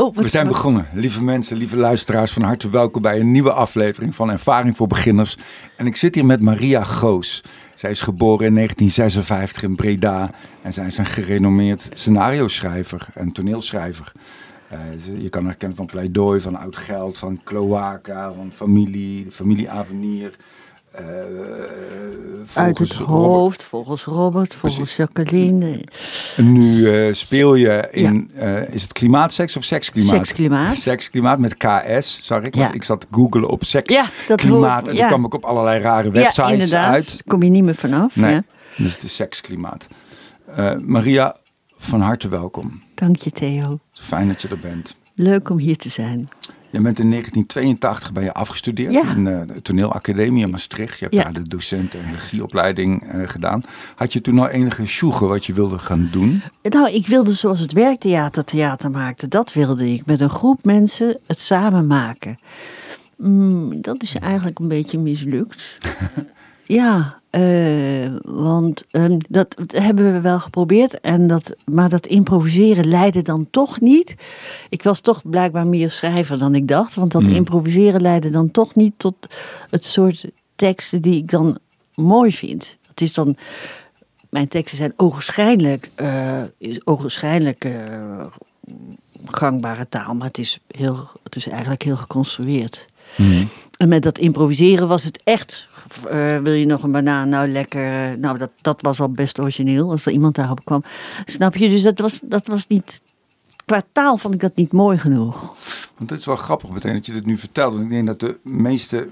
Oh, We zijn begonnen. Lieve mensen, lieve luisteraars, van harte welkom bij een nieuwe aflevering van Ervaring voor Beginners. En ik zit hier met Maria Goos. Zij is geboren in 1956 in Breda en zij is een gerenommeerd scenario-schrijver en toneelschrijver. Eh, je kan haar kennen van Pleidooi, van Oud Geld, van Cloaca, van Familie, Familie Avenir. Eh, Uit het Robert- hoofd, volgens Robert, volgens Jacqueline. Nu eh, speel je in, eh, is het klimaatseks of seksklimaat? Seksklimaat. Seksklimaat met KS, zag ik. Ja. Want Ik zat googlen op seksklimaat Ja, en toen ja. kwam ik op allerlei rare Ja, websites inderdaad. uit. Kom je niet meer vanaf. Nee, dus het is seksklimaat. Maria, van harte welkom. Dank je, Theo. Fijn dat je er bent. Leuk om hier te zijn. Je bent in 1982 ben je afgestudeerd Ja. in eh, de toneelacademie in Maastricht. Je hebt Ja. daar de docent- en regieopleiding eh, gedaan. Had je toen al enige sjoegen wat je wilde gaan doen? Nou, ik wilde zoals het werktheater theater maakte. Dat wilde ik. Met een groep mensen het samen maken. Mm, dat is eigenlijk een beetje mislukt. ja, eh, want ehm, dat hebben we wel geprobeerd. En dat, maar dat improviseren leidde dan toch niet. Ik was toch blijkbaar meer schrijver dan ik dacht. Want dat Mm. improviseren leidde dan toch niet tot het soort teksten die ik dan mooi vind. Het is dan mijn teksten zijn ogenschijnlijk, eh, gangbare taal, maar het is, heel, het is eigenlijk heel geconstrueerd. En met dat improviseren was het echt. Eh, wil je nog een banaan? Nou, lekker. Nou, dat, dat was al best origineel als er iemand daarop kwam. Snap je? Dus dat was, dat was niet. Qua taal vond ik dat niet mooi genoeg. Want het is wel grappig meteen dat je dit nu vertelt. Want ik denk dat de meeste,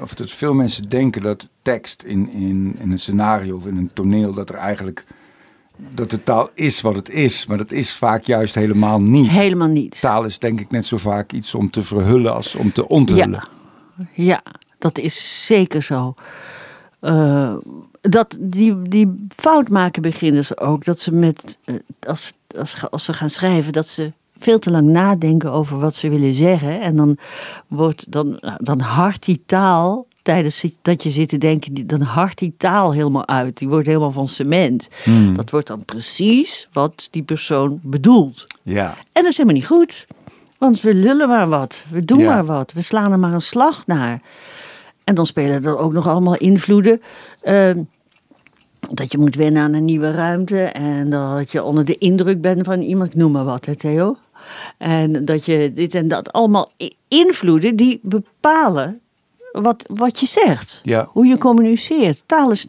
of dat veel mensen denken dat tekst in, in, in een scenario of in een toneel, dat er eigenlijk, dat de taal is wat het is. Maar dat is vaak juist helemaal niet. Helemaal niet. Taal is denk ik net zo vaak iets om te verhullen als om te onthullen. Ja, ja dat is zeker zo. Eh, dat, die, die fout maken beginners ook. Dat ze met, eh, als, als, als ze gaan schrijven, dat ze veel te lang nadenken over wat ze willen zeggen. En dan wordt dan, dan hard die taal, tijdens dat je zit te denken, dan hard die taal helemaal uit. Die wordt helemaal van cement. Hmm. Dat wordt dan precies wat die persoon bedoelt. Ja. En dat is helemaal niet goed. Want we lullen maar wat. We doen Ja. maar wat. We slaan er maar een slag naar. En dan spelen er ook nog allemaal invloeden. ehm, dat je moet wennen aan een nieuwe ruimte. En dat je onder de indruk bent van iemand, noem maar wat, hè Theo. En dat je dit en dat allemaal invloeden die bepalen wat, wat je zegt. Ja. Hoe je communiceert. Taal, is,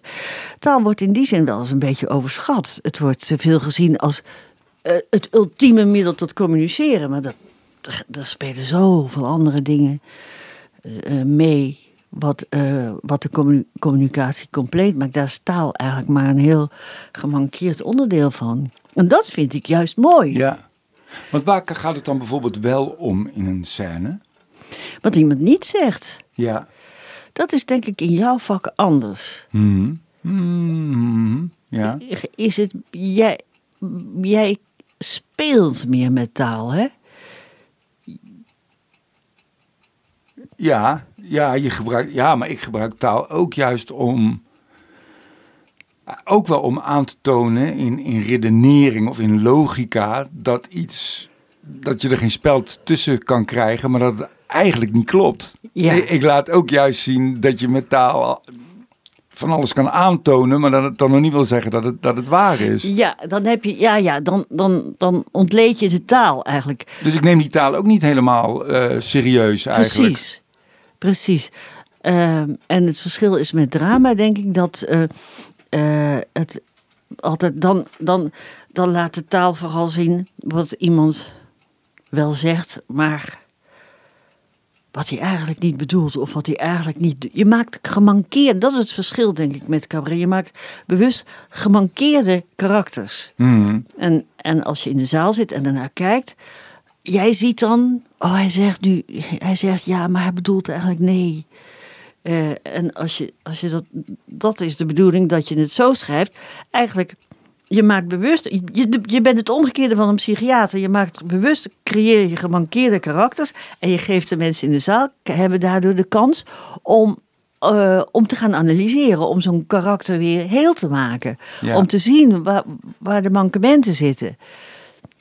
taal wordt in die zin wel eens een beetje overschat. Het wordt veel gezien als eh, het ultieme middel tot communiceren. Maar dat, daar spelen zoveel andere dingen eh, eh, mee. Wat, eh, wat de commu- communicatie compleet maakt. Daar is taal eigenlijk maar een heel gemankeerd onderdeel van. En dat vind ik juist mooi. ja. Want waar gaat het dan bijvoorbeeld wel om in een scène? Wat iemand niet zegt. Ja. Dat is denk ik in jouw vak anders. Mhm. Mhm. Ja. Is het, jij, jij speelt meer met taal, hè? Ja, ja, je gebruikt, ja, maar ik gebruik taal ook juist om. Ook wel om aan te tonen in, in redenering of in logica dat iets. dat je er geen speld tussen kan krijgen, maar dat het eigenlijk niet klopt. Ja. Ik, ik laat ook juist zien dat je met taal van alles kan aantonen, maar dat het dan nog niet wil zeggen dat het, dat het waar is. Ja, dan heb je, ja, ja, dan, dan, dan ontleed je de taal eigenlijk. Dus ik neem die taal ook niet helemaal eh, serieus eigenlijk. Precies, precies. Ehm, en het verschil is met drama, denk ik, dat eh, eh, het altijd dan, dan, dan laat de taal vooral zien wat iemand wel zegt, maar wat hij eigenlijk niet bedoelt of wat hij eigenlijk niet. Je maakt gemankeerd, dat is het verschil, denk ik, met cabaret. Je maakt bewust gemankeerde karakters. Mhm. En, en als je in de zaal zit en ernaar kijkt, jij ziet dan, oh hij zegt nu, hij zegt ja, maar hij bedoelt eigenlijk nee. Eh, en als je, als je dat, dat is de bedoeling dat je het zo schrijft, eigenlijk, je maakt bewust, je, je bent het omgekeerde van een psychiater. Je maakt bewust, creëer je gemankeerde karakters en je geeft de mensen in de zaal, hebben daardoor de kans om eh, om te gaan analyseren, om zo'n karakter weer heel te maken. Ja. Om te zien waar, waar de mankementen zitten.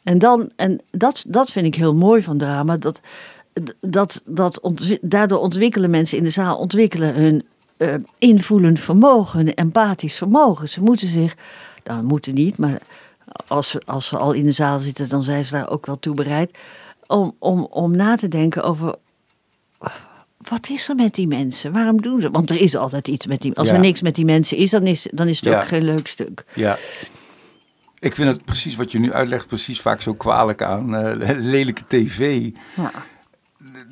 En, dan, en dat, dat vind ik heel mooi van drama. Dat, dat, dat daardoor ontwikkelen mensen in de zaal ontwikkelen hun eh, invoelend vermogen, hun empathisch vermogen. Ze moeten zich, nou moeten niet, maar als ze, als ze al in de zaal zitten, dan zijn ze daar ook wel toe bereid. Om, om, om na te denken over wat is er met die mensen? Waarom doen ze? Want er is altijd iets met die Als Ja. er niks met die mensen is, dan is, dan is het Ja. ook geen leuk stuk. Ja. Ik vind het precies wat je nu uitlegt, precies vaak zo kwalijk aan eh, lelijke tv. Ja.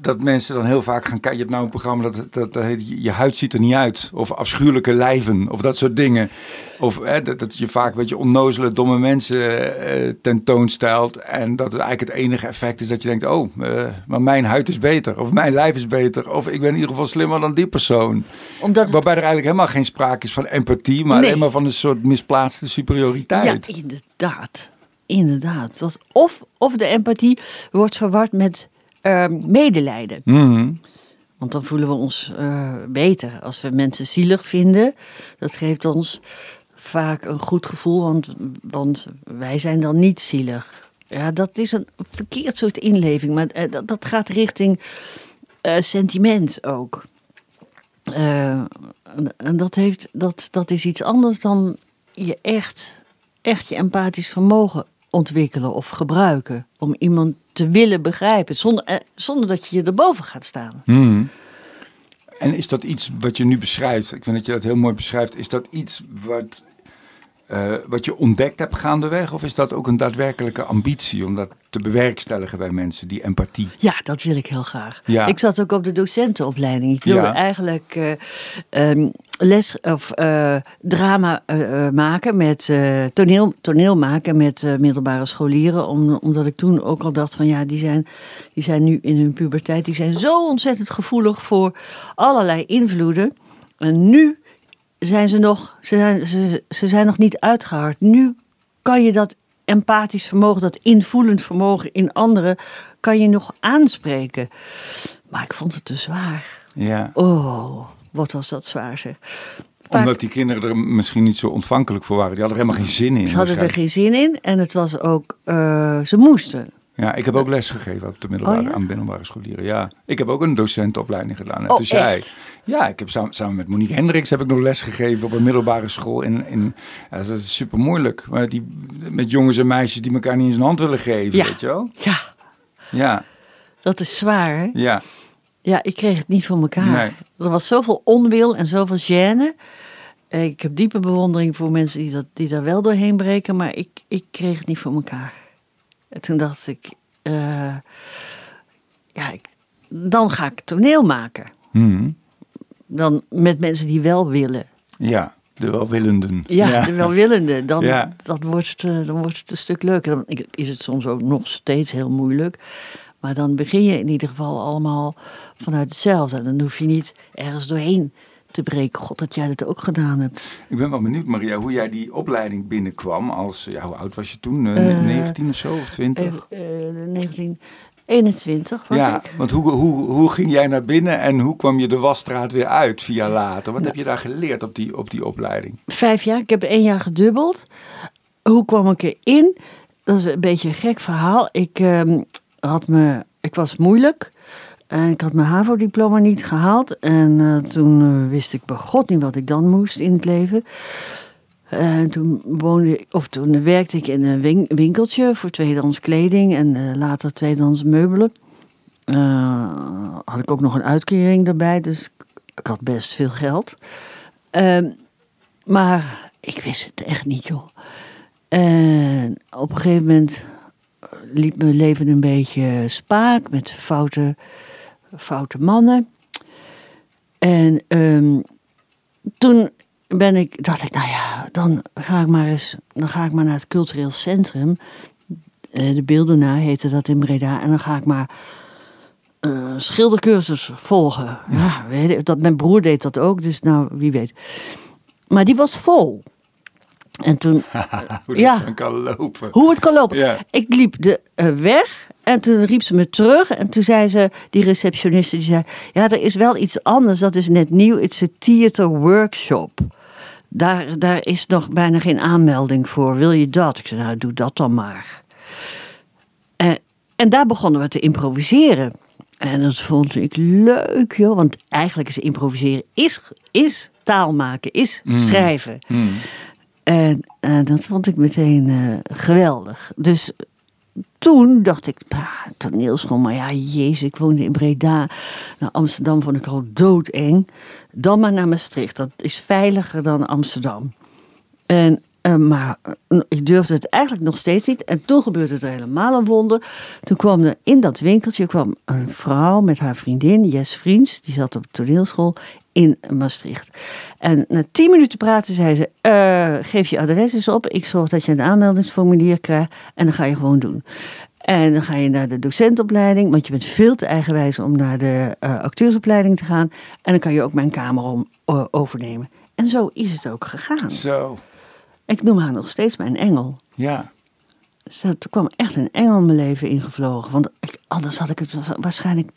Dat mensen dan heel vaak gaan kijken. Je hebt nou een programma dat, dat, dat heet Je huid ziet er niet uit. Of afschuwelijke lijven. Of dat soort dingen. Of hè, dat, dat je vaak een beetje onnozele, domme mensen eh, tentoonstelt. En dat het eigenlijk het enige effect is dat je denkt: oh, eh, maar mijn huid is beter. Of mijn lijf is beter. Of ik ben in ieder geval slimmer dan die persoon. Omdat het- Waarbij er eigenlijk helemaal geen sprake is van empathie. Maar Nee. alleen maar van een soort misplaatste superioriteit. Ja, inderdaad. Inderdaad. Dat, of, of de empathie wordt verward met ehm, medelijden. Mhm. Want dan voelen we ons eh, beter. Als we mensen zielig vinden, dat geeft ons vaak een goed gevoel, want, want wij zijn dan niet zielig. Ja, dat is een verkeerd soort inleving, maar eh, dat, dat gaat richting eh, sentiment ook. En- en dat, heeft, dat, dat is iets anders dan je echt, echt je empathisch vermogen ontwikkelen of gebruiken. Om iemand te willen begrijpen, zonder, eh, zonder dat je je erboven gaat staan. Mhm. En is dat iets wat je nu beschrijft? Ik vind dat je dat heel mooi beschrijft. Is dat iets wat, eh, wat je ontdekt hebt gaandeweg? Of is dat ook een daadwerkelijke ambitie om dat te bewerkstelligen bij mensen, die empathie? Ja, dat wil ik heel graag. Ja. Ik zat ook op de docentenopleiding. Ik wilde Ja. eigenlijk eh, ehm, les of eh, drama maken met toneel, toneel maken met middelbare scholieren. Om, omdat ik toen ook al dacht van ja, die zijn, die zijn nu in hun puberteit, die zijn zo ontzettend gevoelig voor allerlei invloeden. En nu zijn ze nog, ze zijn, ze, ze zijn nog niet uitgehard. Nu kan je dat empathisch vermogen, dat invoelend vermogen in anderen, kan je nog aanspreken. Maar ik vond het te zwaar. Ja. Oh, wat was dat zwaar zeg. Vaak- Omdat die kinderen er misschien niet zo ontvankelijk voor waren. Die hadden er helemaal geen zin in. ze hadden er geen zin in en het was ook, eh, ze moesten. Ja, ik heb ook les gegeven op de middelbare, Oh, ja? aan middelbare scholieren. Ja, ik heb ook een docentenopleiding gedaan. Oh, jij. echt? Ja, ik heb samen, samen met Monique Hendricks heb ik nog les gegeven op een middelbare school. In, in, ja, dat is super moeilijk. Maar die, met jongens en meisjes die elkaar niet eens een hand willen geven, Ja. weet je wel? Ja, Ja, dat is zwaar. hè? ja. Ja, ik kreeg het niet voor elkaar. Nee. Er was zoveel onwil en zoveel gêne. Ik heb diepe bewondering voor mensen die, dat, die daar wel doorheen breken, maar ik, ik kreeg het niet voor elkaar. En toen dacht ik, eh, ja, ik, dan ga ik toneel maken. Mhm. Dan met mensen die wel willen. Ja, de welwillenden. Ja, de welwillenden. Dan, Ja. dat wordt het, eh, dan wordt het een stuk leuker. Dan is het soms ook nog steeds heel moeilijk. Maar dan begin je in ieder geval allemaal vanuit hetzelfde. En dan hoef je niet ergens doorheen te breken. God, dat jij dat ook gedaan hebt. Ik ben wel benieuwd, Maria, hoe jij die opleiding binnenkwam. Als, ja, hoe oud was je toen? Eh, Eh, 19 of zo, of 20? Eh, eh, 1921 was ja, ik. want hoe, hoe, hoe ging jij naar binnen en hoe kwam je de wasstraat weer uit jaar later? Wat heb je daar geleerd op die, op die opleiding? Vijf jaar, ik heb één jaar gedubbeld. Hoe kwam ik erin? Dat is een beetje een gek verhaal. Ik, ehm, had me, ik was moeilijk. En ik had mijn HAVO-diploma niet gehaald. En eh, toen eh, wist ik bij god niet wat ik dan moest in het leven. En toen woonde of toen werkte ik in een win- winkeltje voor tweedehands kleding en eh, later tweedehands meubelen. Eh, had ik ook nog een uitkering daarbij, dus ik had best veel geld. Ehm, maar ik wist het echt niet, joh. En op een gegeven moment eh, liep mijn leven een beetje spaak met foute, foute mannen. En ehm, toen ben ik, dacht ik, nou ja, dan ga ik maar eens, dan ga ik maar naar het cultureel centrum. Eh, de Beeldenaar heette dat in Breda. En dan ga ik maar eh, schildercursus volgen. Ja, weet dat, mijn broer deed dat ook, dus nou, wie weet. Maar die was vol. En toen, Hoe Ja. dan kan lopen. hoe het kan lopen. Ja. Ik liep de eh, weg en toen riep ze me terug. En toen zei ze, die receptioniste, die zei... Ja, er is wel iets anders, dat is net nieuw. Het is een theater workshop. Daar, daar is nog bijna geen aanmelding voor. Wil je dat? Ik zei, nou, doe dat dan maar. En daar begonnen we te improviseren. En dat vond ik leuk, joh. Want eigenlijk is improviseren, is, is taal maken, is schrijven. Hmm. En dat vond ik meteen eh, geweldig. Dus toen dacht ik, toneelschool, maar ja, jezus, ik woonde in Breda. Nou, Amsterdam vond ik al doodeng. Dan maar naar Maastricht, dat is veiliger dan Amsterdam. En, eh, maar eh, ik durfde het eigenlijk nog steeds niet. En toen gebeurde er helemaal een wonder. Toen kwam er in dat winkeltje kwam een vrouw met haar vriendin, Jes Vriends. Die zat op de toneelschool in Maastricht. En na tien minuten praten zei ze, eh, geef je adres eens op. Ik zorg dat je een aanmeldingsformulier krijgt. En dan ga je gewoon doen. En dan ga je naar de docentopleiding, want je bent veel te eigenwijs om naar de eh, acteursopleiding te gaan. En dan kan je ook mijn kamer om, overnemen. En zo is het ook gegaan. Zo, Ik noem haar nog steeds mijn engel. ja. Zo, er kwam echt een engel mijn leven ingevlogen. Want ik, anders had ik het wa- waarschijnlijk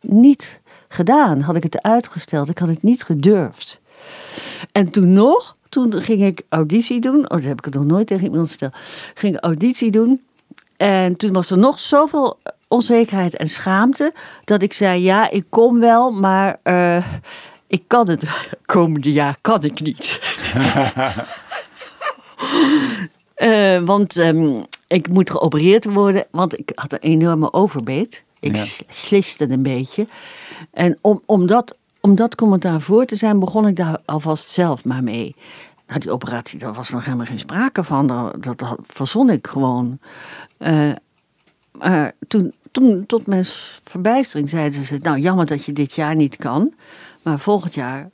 niet gedaan. Had ik het uitgesteld. Ik had het niet gedurfd. En toen nog, toen ging ik auditie doen. Oh, dat heb ik het nog nooit tegen iemand verteld. Ging ik auditie doen. En toen was er nog zoveel onzekerheid en schaamte. Dat ik zei, ja, ik kom wel, maar eh, ik kan het komende jaar kan ik niet. Eh, want ehm, ik moet geopereerd worden, want ik had een enorme overbeet. Ik Ja. sliste een beetje. En om, om, dat, om dat commentaar voor te zijn, begon ik daar alvast zelf maar mee. Nou, die operatie, daar was nog helemaal geen sprake van. Dat, dat, dat verzon ik gewoon. Eh, maar toen, toen, tot mijn verbijstering, zeiden ze... Nou, jammer dat je dit jaar niet kan. Maar volgend jaar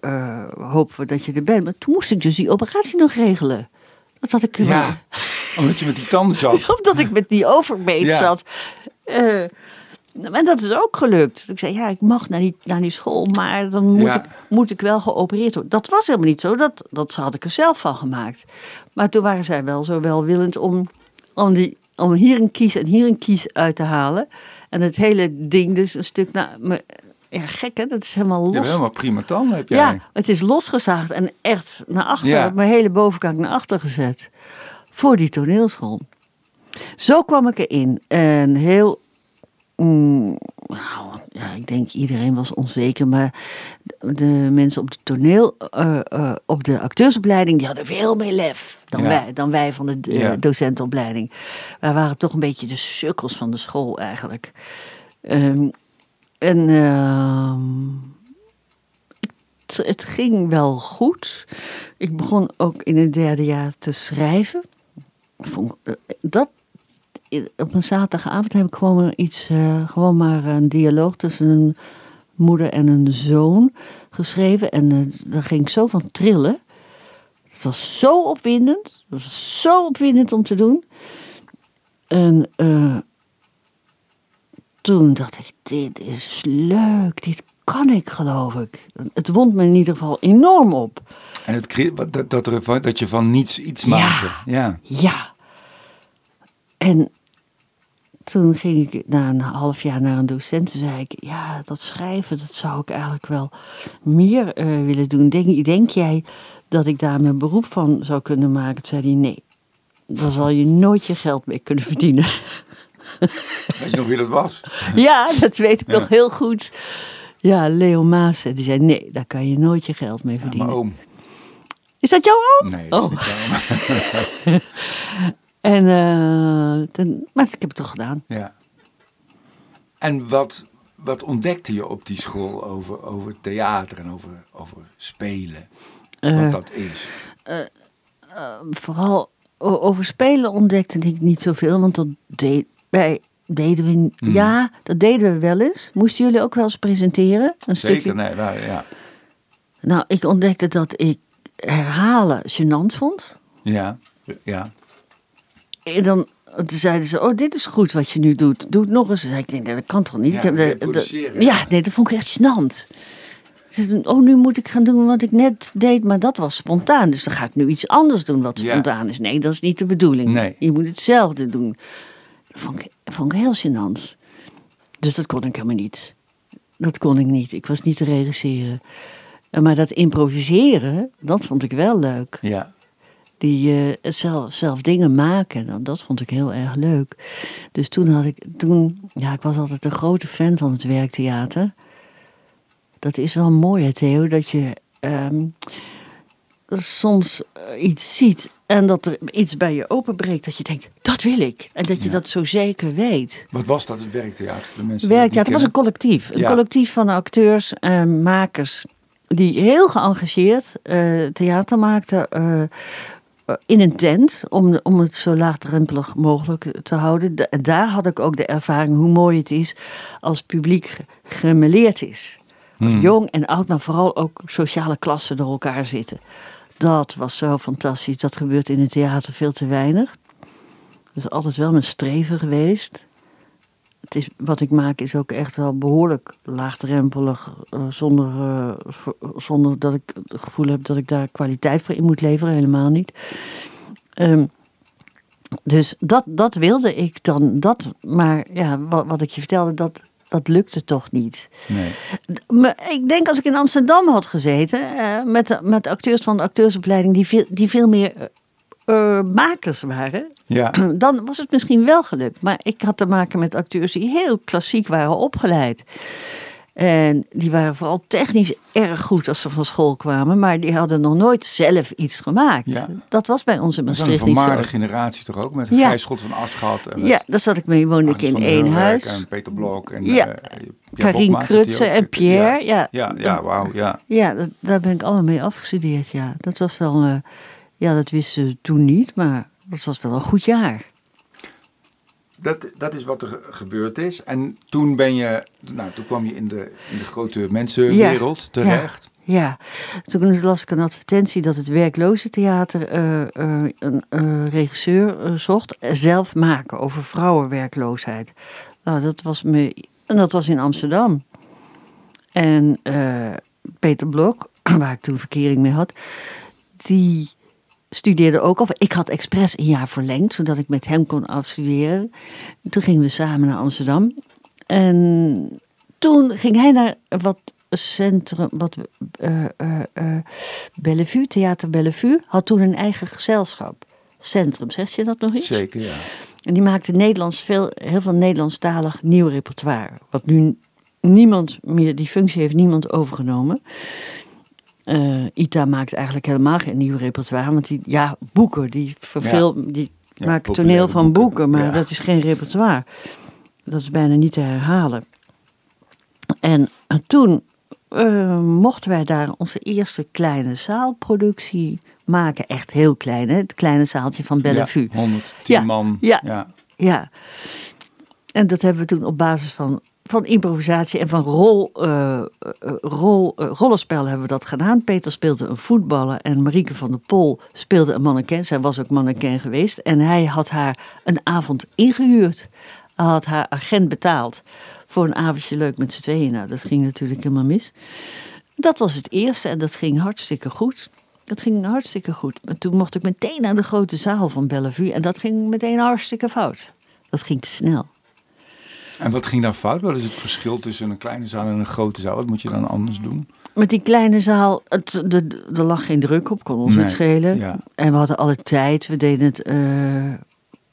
eh, hopen we dat je er bent. Maar toen moest ik dus die operatie nog regelen. Dat had ik Ja, omdat je met die tanden zat. omdat ik met die overbeet Ja. zat. Eh, maar dat is ook gelukt. Ik zei, ja, ik mag naar die, naar die school, maar dan moet, Ja. ik, moet ik wel geopereerd worden. Dat was helemaal niet zo, dat, dat had ik er zelf van gemaakt. Maar toen waren zij wel zo welwillend om, om, die, om hier een kies en hier een kies uit te halen. En het hele ding dus een stuk naar... me- Ja, gek hè, dat is helemaal los. Je hebt helemaal prima tanden, heb jij. Ja, het is losgezaagd en echt naar achter, Ja. mijn hele bovenkant naar achter gezet. Voor die toneelschool. Zo kwam ik erin. En heel. mm, nou, ja, ik denk iedereen was onzeker, maar de, mensen op de toneel, eh, eh, op de acteursopleiding, die hadden veel meer lef dan, Ja. wij, dan wij van de Ja. docentenopleiding. Wij waren toch een beetje de sukkels van de school eigenlijk. Ehm, en ehm, het, het ging wel goed. Ik begon ook in het derde jaar te schrijven. Eh, dat, op een zaterdagavond heb ik gewoon iets, eh, gewoon maar een dialoog tussen een moeder en een zoon geschreven. En eh, daar ging ik zo van trillen. Het was zo opwindend. Het was zo opwindend om te doen. En eh, toen dacht ik, dit is leuk. Dit kan ik, geloof ik. Het wond me in ieder geval enorm op. En het, dat, dat, er, dat je van niets iets maakte. Ja. Ja. En toen ging ik na een half jaar naar een docent. Toen zei ik, ja, dat schrijven, dat zou ik eigenlijk wel meer eh, willen doen. Denk, denk jij dat ik daar mijn beroep van zou kunnen maken? Toen zei hij, nee. Dan zal je nooit je geld mee kunnen verdienen. Weet je nog wie dat was? ja, dat weet ik Ja. nog heel goed. Ja, Leo Maas, die zei, nee, daar kan je nooit je geld mee Ja, verdienen. mijn oom. Is dat jouw oom? Nee, dat is Oh. niet mijn oom. En, eh, maar ik heb het toch gedaan. Ja. En wat, wat ontdekte je op die school over, over theater en over, over spelen? Eh, wat dat is. vooral o- over spelen ontdekte ik niet zoveel, want dat deed, wij deden we, Hmm. ja, dat deden we wel eens. Moesten jullie ook wel eens presenteren? Een Zeker, stukje? nee, waar, ja. Nou, ik ontdekte dat ik herhalen gênant vond. Ja, ja. En dan toen zeiden ze, oh, dit is goed wat je nu doet. Doe het nog eens. Zei ik, nee, dat kan toch niet? Ja, Ik heb de- ja, nee, dat vond ik echt gênant. Ze Oh, nu moet ik gaan doen wat ik net deed, maar dat was spontaan. Dus dan ga ik nu iets anders doen wat Ja. spontaan is. Nee, dat is niet de bedoeling. Nee. Je moet hetzelfde doen. Dat vond ik, vond ik heel gênant. Dus dat kon ik helemaal niet. Dat kon ik niet. Ik was niet te regisseren. Maar dat improviseren, dat vond ik wel leuk. ja. Die eh, zelf, zelf dingen maken. Nou, dat vond ik heel erg leuk. Dus toen had ik, toen, ja, ik was altijd een grote fan van het werktheater. Dat is wel mooi, hè, Theo, dat je ehm, soms eh, iets ziet en dat er iets bij je openbreekt. Dat je denkt, dat wil ik. En dat je Ja. dat zo zeker weet. Wat was dat, het werktheater voor de mensen Werktheater het was een collectief. Een Ja. collectief van acteurs en makers die heel geëngageerd eh, theater maakten eh, in een tent om, om het zo laagdrempelig mogelijk te houden. Da- En daar had ik ook de ervaring hoe mooi het is als publiek ge- gemêleerd is. Hmm. Jong en oud, maar vooral ook sociale klassen door elkaar zitten. Dat was zo fantastisch. Dat gebeurt in het theater veel te weinig. Dat is altijd wel mijn streven geweest. Het is, wat ik maak is ook echt wel behoorlijk laagdrempelig. eh, zonder, eh, zonder dat ik het gevoel heb dat ik daar kwaliteit voor in moet leveren. Helemaal niet. Ehm, dus dat, dat wilde ik dan. Dat, maar ja, wat, wat ik je vertelde, dat, dat lukte toch niet. Nee. Maar ik denk als ik in Amsterdam had gezeten, eh, met, met acteurs van de acteursopleiding, die veel, die veel meer eh, makers waren, Ja, dan was het misschien wel gelukt. Maar ik had te maken met acteurs die heel klassiek waren opgeleid. En die waren vooral technisch erg goed als ze van school kwamen, maar die hadden nog nooit zelf iets gemaakt. Ja. Dat was bij ons in dat is een Maastricht vermaarde generatie toch ook? Met Ja. Gijs Schot van Ast gehad. En Ja, daar zat ik mee, woonde ik in één huis. En Peter Blok. En, Ja. Krutse ook. en Pierre. Ja, Ja, ja, wauw, ja. Ja, dat- daar ben ik allemaal mee afgestudeerd, ja. Dat was wel, eh, ja, dat wisten ze toen niet, maar dat was wel een goed jaar. Dat, dat is wat er ge- gebeurd is. En toen ben je, nou, toen kwam je in de, in de grote mensenwereld terecht. Ja, toen las ik een advertentie dat het werkloze theater eh, eh, een eh, regisseur zocht. Zelf maken over vrouwenwerkloosheid. Nou, dat was, me, en dat was in Amsterdam. En Peter Blok, waar ik toen verkering mee had, die studeerde ook al. Ik had expres een jaar verlengd, zodat ik met hem kon afstuderen. Toen gingen we samen naar Amsterdam. En toen ging hij naar wat centrum, wat eh eh eh, Bellevue, Theater Bellevue, had toen een eigen gezelschap. Centrum, zeg je dat nog eens? Zeker, ja. En die maakte Nederlands veel, heel veel Nederlandstalig nieuw repertoire. Wat nu niemand meer, die functie heeft niemand overgenomen. Eh, Ita maakt eigenlijk helemaal geen nieuw repertoire. Want die, ja, boeken, die verfilm, die Ja, maken toneel van boeken, boeken, maar ja. dat is geen repertoire. Dat is bijna niet te herhalen. En toen eh, mochten wij daar onze eerste kleine zaalproductie maken. Echt heel klein, hè? Het kleine zaaltje van Bellevue. Ja, 110 Ja, man. ja. ja. Ja, en dat hebben we toen op basis van, van improvisatie en van rol, eh, eh, rol, eh, rollenspel hebben we dat gedaan. Peter speelde een voetballer en Marieke van der Pol speelde een mannequin. Zij was ook mannequin geweest en hij had haar een avond ingehuurd. Hij had haar agent betaald voor een avondje leuk met z'n tweeën. Nou, dat ging natuurlijk helemaal mis. Dat was het eerste en dat ging hartstikke goed. Dat ging hartstikke goed. Maar toen mocht ik meteen naar de grote zaal van Bellevue en dat ging meteen hartstikke fout. Dat ging te snel. En wat ging daar fout? Wat is het verschil tussen een kleine zaal en een grote zaal? Wat moet je dan anders doen? Met die kleine zaal, het, de, de- er lag geen druk op, kon ons Nee, niet schelen. ja. En we hadden alle tijd. We deden het, eh,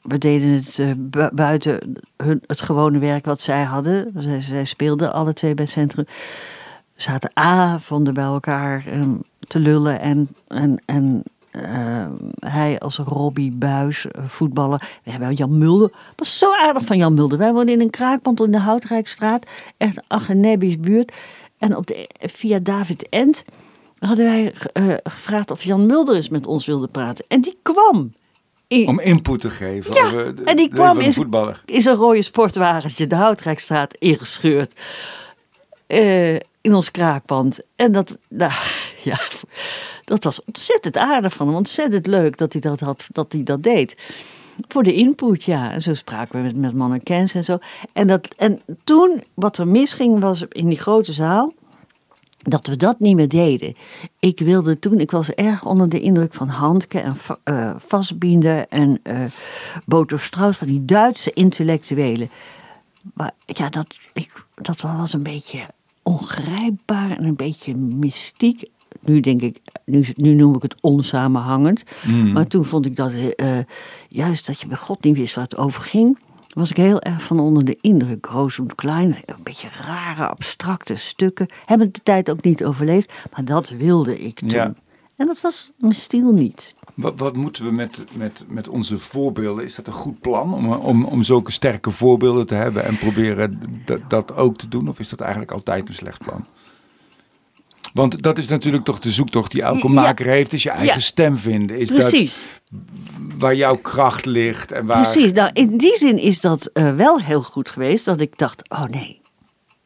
we deden het eh, bu- buiten hun, het gewone werk wat zij hadden. Zij, zij speelden alle twee bij het centrum. We zaten avonden bij elkaar eh, te lullen. En, en, en eh, hij als Robbie Buis, eh, voetballer. We hebben Jan Mulder. was zo aardig van Jan Mulder. Wij woonden in een kraakpand in de Houtrijkstraat. Echt Achenebisch buurt. En op de, via David Ent hadden wij eh, gevraagd of Jan Mulder eens met ons wilde praten. En die kwam. In, Om input te geven Ja, over de, en die kwam voetballer. is een rode sportwagentje de Houtrijkstraat ingescheurd. eh, in ons kraakpand. En dat, nou, ja, dat was ontzettend aardig van hem. Ontzettend leuk dat hij dat, had, dat, hij dat deed. Voor de input, ja. En zo spraken we met, met mannequins en zo. En, dat, en toen, wat er misging, was in die grote zaal dat we dat niet meer deden. Ik wilde toen, ik was erg onder de indruk van Handke en Fassbinder en eh Boto Strauss, van die Duitse intellectuelen. Maar ja, dat, ik, dat was een beetje ongrijpbaar en een beetje mystiek. Nu denk ik, nu, nu noem ik het onsamenhangend. Mm. Maar toen vond ik dat eh, juist dat je bij God niet wist waar het over ging. Was ik heel erg van onder de indruk. Groot en klein, een beetje rare, abstracte stukken. Hebben de tijd ook niet overleefd, maar dat wilde ik toen. Ja. En dat was mijn stiel niet. Wat, wat moeten we met, met, met onze voorbeelden? Is dat een goed plan om, om, om zulke sterke voorbeelden te hebben en proberen dat, dat ook te doen? Of is dat eigenlijk altijd een slecht plan? Want dat is natuurlijk toch de zoektocht die elke Ja. maker heeft, is je eigen Ja. stem vinden. Is Precies. dat waar jouw kracht ligt en waar... Precies, nou in die zin is dat eh, wel heel goed geweest dat ik dacht, oh nee,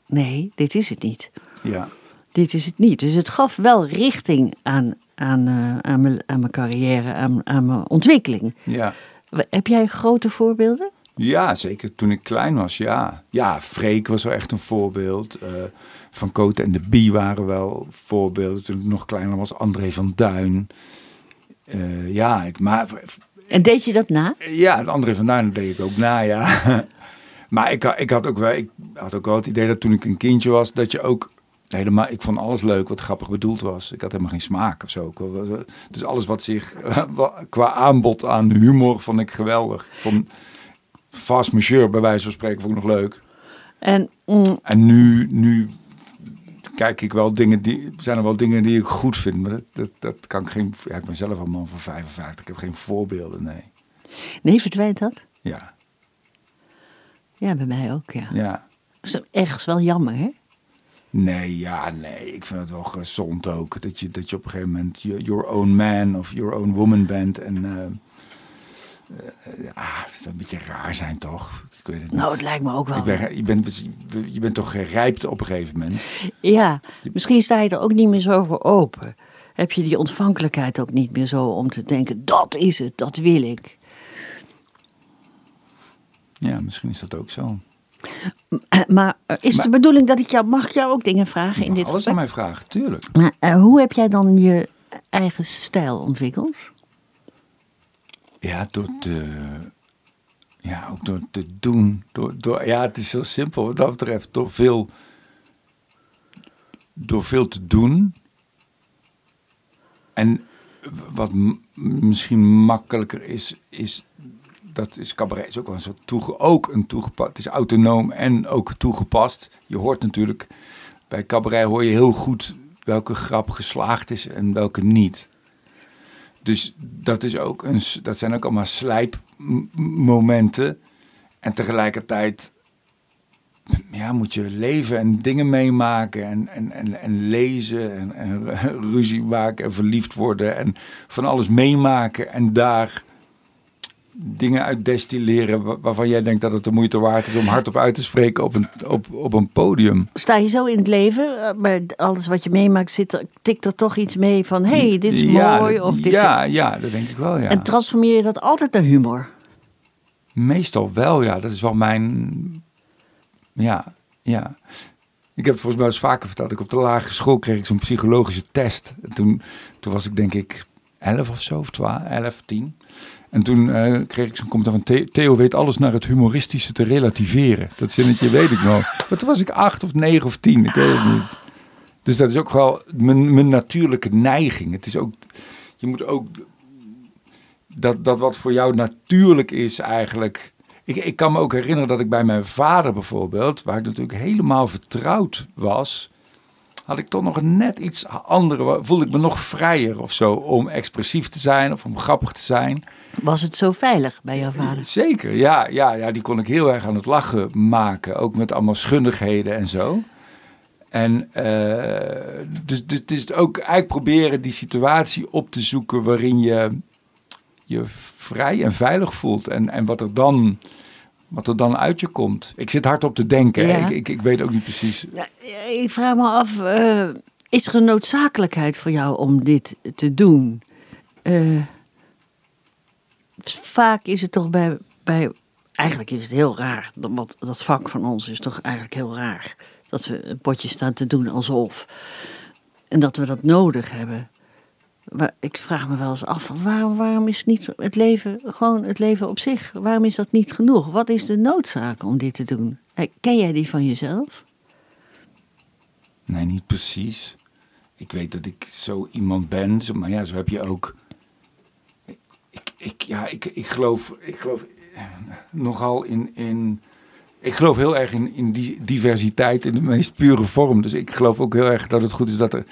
nee, dit is het niet. Ja. Dit is het niet. Dus het gaf wel richting aan, aan, eh, aan, mijn, aan mijn carrière, aan, aan mijn ontwikkeling. Ja. Heb jij grote voorbeelden? Ja, zeker toen ik klein was, ja. Ja, Freek was wel echt een voorbeeld. Eh, van Cote en de Bie waren wel voorbeelden. Toen ik nog kleiner was, André van Duin. Eh, ja, ik, maar En deed je dat na? ja, André van Duin deed ik ook na, ja. maar ik, had- ik, had ook wel, ik had ook wel het idee dat toen ik een kindje was, dat je ook helemaal... Ik vond alles leuk wat grappig bedoeld was. Ik had helemaal geen smaak of zo. Dus alles wat zich qua aanbod aan humor vond ik geweldig. Ik vond Fast Monsieur bij wijze van spreken vond ik nog leuk. En mm, En nu, nu kijk ik wel dingen die, zijn er wel dingen die ik goed vind. Maar dat, dat, dat kan ik geen, ja, ik ben zelf een man van 55. Ik heb geen voorbeelden, nee. nee, verdwijnt dat? Ja, Ja, bij mij ook, ja. ja. Dat is ergens wel jammer, hè? Nee, ja, nee. Ik vind het wel gezond ook. Dat je, dat je op een gegeven moment your own man of your own woman bent. En eh, ah, dat zou een beetje raar zijn, toch? Ik weet het niet. Nou, het lijkt me ook wel. ik ben, je, bent, je bent toch gerijpt op een gegeven moment? Ja, misschien sta je er ook niet meer zo voor open. Heb je die ontvankelijkheid ook niet meer zo om te denken, dat is het, dat wil ik. Ja, misschien is dat ook zo. Maar is Maar- de bedoeling dat ik jou, mag ik jou ook dingen vragen in dit alles aan gesprek? mij vragen, tuurlijk. Maar eh, hoe heb jij dan je eigen stijl ontwikkeld? Ja, door te. Ja, ook door te doen. Door, door, ja, het is heel simpel wat dat betreft. Door veel. Door veel te doen. En wat misschien makkelijker is, is. Dat is cabaret is ook wel een soort ook een toegepast. Het is autonoom en ook toegepast. Je hoort natuurlijk. Bij cabaret hoor je heel goed welke grap geslaagd is en welke niet. Dus dat, is ook een, dat zijn ook allemaal slijpmomenten. En tegelijkertijd ja, moet je leven en dingen meemaken en, en, en, en lezen en, en ruzie maken en verliefd worden en van alles meemaken en daar dingen uit destilleren wa- waarvan jij denkt dat het de moeite waard is om hardop uit te spreken op een, op, op een podium. Sta je zo in het leven, eh, bij alles wat je meemaakt, zit er, tikt er toch iets mee van, hé, hey, dit is Ja, mooi. Of dit ja, ja, dat denk ik wel, ja. En transformeer je dat altijd naar humor? Meestal wel, ja. Dat is wel mijn. Ja, ja. Ik heb het volgens mij eens vaker verteld. Ik op de lagere school kreeg ik zo'n psychologische test. En toen, toen was ik denk ik 11 of zo, of 12, 11, 10. En toen eh, kreeg ik zo'n commentaar van The- Theo weet alles naar het humoristische te relativeren. Dat zinnetje weet ik nog. Maar toen was ik 8 of 9 of 10, ik weet het niet. Dus dat is ook wel mijn, mijn natuurlijke neiging. Het is ook, je moet ook dat, dat wat voor jou natuurlijk is eigenlijk. Ik, ik kan me ook herinneren dat ik bij mijn vader bijvoorbeeld, waar ik natuurlijk helemaal vertrouwd was, had ik toch nog net iets andere. Voelde ik me nog vrijer of zo om expressief te zijn of om grappig te zijn. Was het zo veilig bij jouw vader? Zeker, ja, ja, ja, die kon ik heel erg aan het lachen maken. Ook met allemaal schundigheden en zo. En eh, dus, dus het is ook eigenlijk proberen die situatie op te zoeken waarin je je vrij en veilig voelt. En, en wat, er dan, wat er dan uit je komt. Ik zit hard op te denken. Ja. Ik, ik, ik weet ook niet precies. Ik vraag me af, eh, is er een noodzakelijkheid voor jou om dit te doen? Eh, vaak is het toch bij, bij. Eigenlijk is het heel raar. Dat, wat, dat vak van ons is toch eigenlijk heel raar. Dat we een potje staan te doen alsof. En dat we dat nodig hebben. Ik vraag me wel eens af, waarom, waarom is niet het leven, gewoon het leven op zich, waarom is dat niet genoeg? Wat is de noodzaak om dit te doen? Eh, Ken jij die van jezelf? Nee, niet precies. ik weet dat ik zo iemand ben. Maar ja, zo heb je ook. Ik, ik, ja, ik, ik, geloof, ik geloof nogal in. in ik geloof heel erg in, in die diversiteit in de meest pure vorm. Dus ik geloof ook heel erg dat het goed is dat er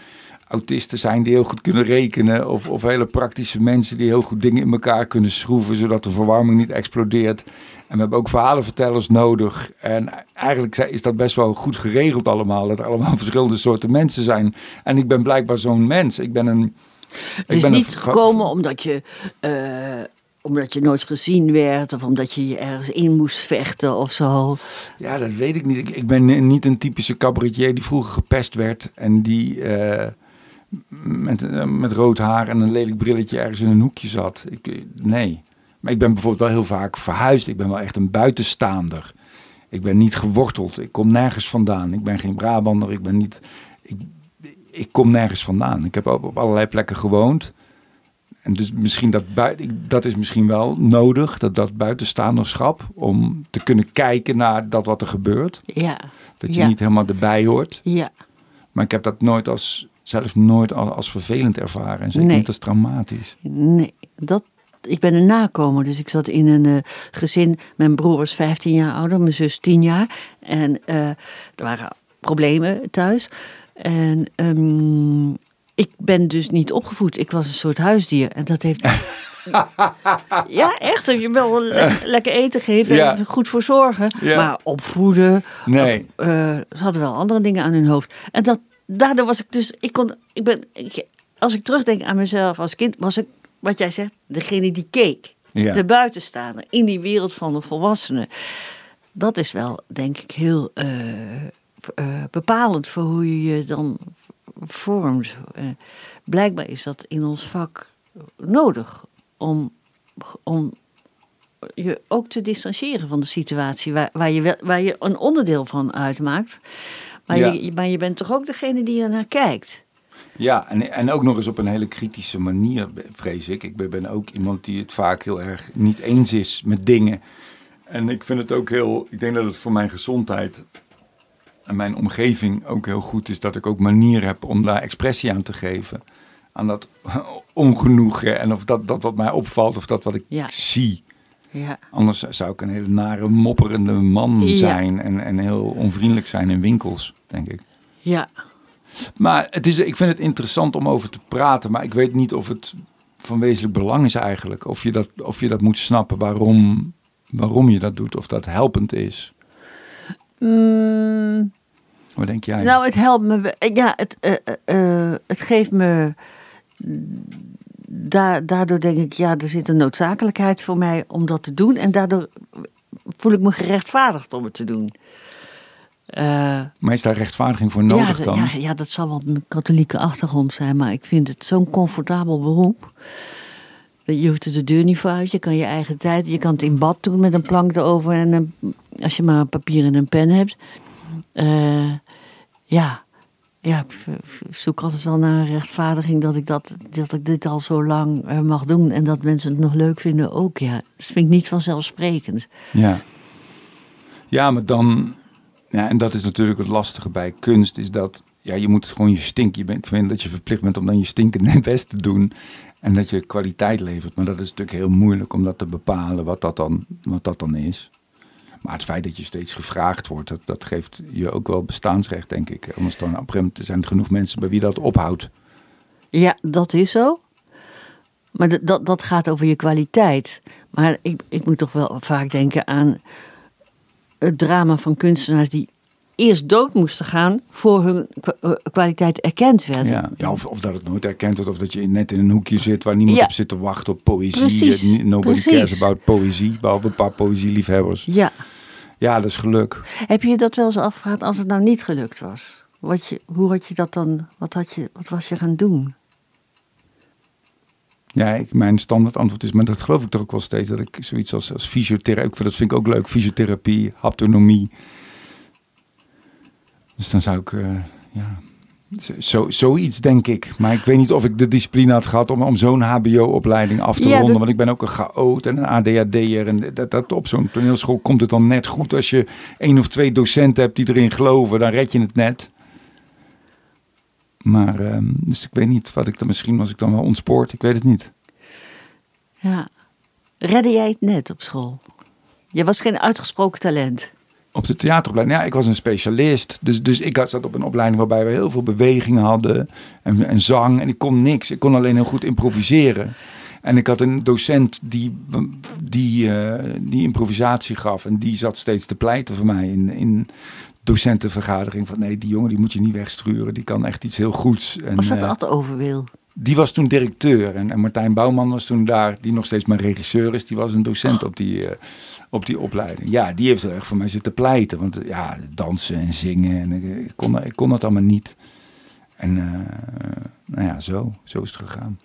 autisten zijn die heel goed kunnen rekenen. Of, of hele praktische mensen die heel goed dingen in elkaar kunnen schroeven, zodat de verwarming niet explodeert. En we hebben ook verhalenvertellers nodig. En eigenlijk is dat best wel goed geregeld allemaal. Dat er allemaal verschillende soorten mensen zijn. En ik ben blijkbaar zo'n mens. Ik ben een... Het is niet gekomen omdat je... Uh omdat je nooit gezien werd of omdat je je ergens in moest vechten of zo? Ja, dat weet ik niet. Ik, ik ben niet een typische cabaretier die vroeger gepest werd en die uh, met, uh, met rood haar en een lelijk brilletje ergens in een hoekje zat. Ik, nee. Maar ik ben bijvoorbeeld wel heel vaak verhuisd. Ik ben wel echt een buitenstaander. Ik ben niet geworteld. Ik kom nergens vandaan. Ik ben geen Brabander. Ik ben niet. Ik, ik kom nergens vandaan. Ik heb op, op allerlei plekken gewoond. En dus misschien dat, dat is misschien wel nodig, dat, dat buitenstaanderschap, om te kunnen kijken naar dat wat er gebeurt. Ja. Dat je niet helemaal erbij hoort. Ja. Maar ik heb dat nooit als, zelf nooit als, vervelend ervaren en zeker niet als traumatisch. Nee, dat, ik ben een nakomer, dus ik zat in een uh, gezin. Mijn broer was 15 jaar ouder, mijn zus 10 jaar. En uh, er waren problemen thuis. En um, ik ben dus niet opgevoed. Ik was een soort huisdier. En dat heeft. ja, echt. Je wil lekker eten geven en goed voor zorgen. Maar opvoeden. Nee. Uh, ze hadden wel andere dingen aan hun hoofd. En dat, daardoor was ik dus. Ik kon, ik ben, als ik terugdenk aan mezelf als kind, was ik, wat jij zegt, degene die keek. De buitenstaander in die wereld van de volwassenen. Dat is wel, denk ik, heel uh, uh, bepalend voor hoe je je dan vormt. Uh, blijkbaar is dat in ons vak nodig om, om je ook te distancieren van de situatie waar, waar, je, waar je een onderdeel van uitmaakt. Maar, je, maar je bent toch ook degene die er naar kijkt. Ja, en, en ook nog eens op een hele kritische manier, vrees ik. Ik ben ook iemand die het vaak heel erg niet eens is met dingen. En ik vind het ook heel. Ik denk dat het voor mijn gezondheid en mijn omgeving ook heel goed is dat ik ook manier heb om daar expressie aan te geven. Aan dat ongenoegen en of dat, dat wat mij opvalt of dat wat ik zie. Ja. Anders zou ik een hele nare, mopperende man zijn en, en heel onvriendelijk zijn in winkels, denk ik. Ja. Maar het is, ik vind het interessant om over te praten, maar ik weet niet of het van wezenlijk belang is eigenlijk. Of je dat, of je dat moet snappen waarom, waarom je dat doet, of dat helpend is. Mm. Wat denk jij? Nou, het helpt me. Ja, het, uh, uh, het geeft me. Daardoor denk ik, ja, er zit een noodzakelijkheid voor mij om dat te doen. En daardoor voel ik me gerechtvaardigd om het te doen. Uh, maar is daar rechtvaardiging voor nodig ja, dan? Ja, ja, dat zal wel mijn katholieke achtergrond zijn, maar ik vind het zo'n comfortabel beroep. Je hoeft er de deur niet voor uit, je kan je eigen tijd, je kan het in bad doen met een plank erover en een als je maar een papier en een pen hebt. Uh, ja, ja, ik zoek altijd wel naar een rechtvaardiging dat ik, dat, dat ik dit al zo lang uh, mag doen. En dat mensen het nog leuk vinden ook, ja. Dat vind ik niet vanzelfsprekend. Ja. Ja, maar dan... Ja, en dat is natuurlijk het lastige bij kunst, is dat... Ja, je moet gewoon je stink. Je bent vind dat je verplicht bent om dan je stinkende best te doen. En dat je kwaliteit levert. Maar dat is natuurlijk heel moeilijk om dat te bepalen, wat dat dan, wat dat dan is. Maar het feit dat je steeds gevraagd wordt, dat, dat geeft je ook wel bestaansrecht, denk ik. Anders dan op een zijn er genoeg mensen bij wie dat ophoudt. Ja, dat is zo. Maar dat, dat gaat over je kwaliteit. Maar ik, ik moet toch wel vaak denken aan het drama van kunstenaars die eerst dood moesten gaan voor hun eh, kwaliteit erkend werd. Ja, ja of, of dat het nooit erkend wordt, of dat je net in een hoekje zit waar niemand op zit te wachten op poëzie. Precies, Nobody precies. cares about poëzie, behalve een paar poëzieliefhebbers. Ja. Ja, dat is geluk. Heb je dat wel eens afgevraagd als het nou niet gelukt was? Wat je, hoe had je dat dan, wat, had je, wat was je gaan doen? Ja, ik, mijn standaard antwoord is, maar dat geloof ik toch ook wel steeds, dat ik zoiets als, als fysiotherapie, dat vind ik ook leuk, fysiotherapie, haptonomie. Dus dan zou ik, uh, ja, zo, zoiets denk ik. Maar ik weet niet of ik de discipline had gehad om, om zo'n HBO-opleiding af te ronden. Want ik ben ook een chaot en een ADHD'er. En dat, dat, op zo'n toneelschool komt het dan net goed. Als je één of twee docenten hebt die erin geloven, dan red je het net. Maar, ehm, dus ik weet niet wat ik dan misschien was ik dan wel ontspoord. Ik weet het niet. Ja. Redde jij het net op school? Je was geen uitgesproken talent. Op de theateropleiding, ja, ik was een specialist. Dus, dus ik had- zat op een opleiding waarbij we heel veel bewegingen hadden. En, en zang. En ik kon niks. Ik kon alleen heel goed improviseren. En ik had een docent die, die, eh, die improvisatie gaf. En die zat steeds te pleiten voor mij in, in docentenvergadering. Van nee, die jongen die moet je niet wegsturen. Die kan echt iets heel goeds. En, Was dat eh, altijd overwil? die was toen directeur. En, en Martijn Bouwman was toen daar, die nog steeds mijn regisseur is. Die was een docent op die, eh, op die opleiding. Ja, die heeft er echt voor mij zitten pleiten. Want ja, dansen en zingen. En ik, kon, ik kon dat allemaal niet. En eh, nou ja, zo, zo is het gegaan.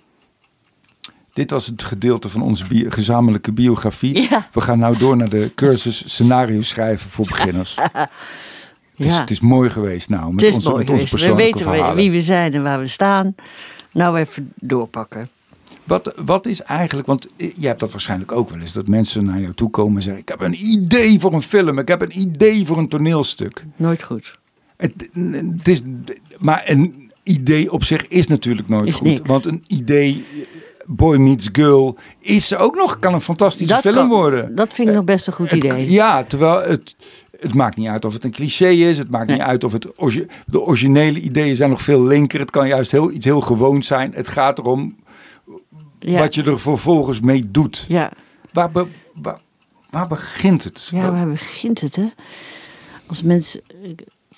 Dit was het gedeelte van onze bio- gezamenlijke biografie. Ja. We gaan nou door naar de cursus scenario schrijven voor beginners. Het is, Ja. het is mooi geweest nou, met onze, met onze geweest. We persoonlijke weten verhalen. wie we zijn en waar we staan. Nou even doorpakken. Wat, wat is eigenlijk, want jij hebt dat waarschijnlijk ook wel eens, dat mensen naar jou toe komen en zeggen: Ik heb een idee voor een film, ik heb een idee voor een toneelstuk. Nooit goed. Het, het is, maar een idee op zich is natuurlijk nooit Is goed. niks. Want een idee, Boy Meets Girl, is ook nog, kan een fantastische film kan- worden. Dat vind ik nog best een goed Het- idee. ja, terwijl het, het maakt niet uit of het een cliché is. Het maakt Nee. niet uit of het de originele ideeën zijn nog veel linker. Het kan juist heel, iets heel gewoons zijn. Het gaat erom Ja. wat je er vervolgens mee doet. Ja. Waar, be- waar, waar begint het? Ja, waar begint het, hè? Als mensen...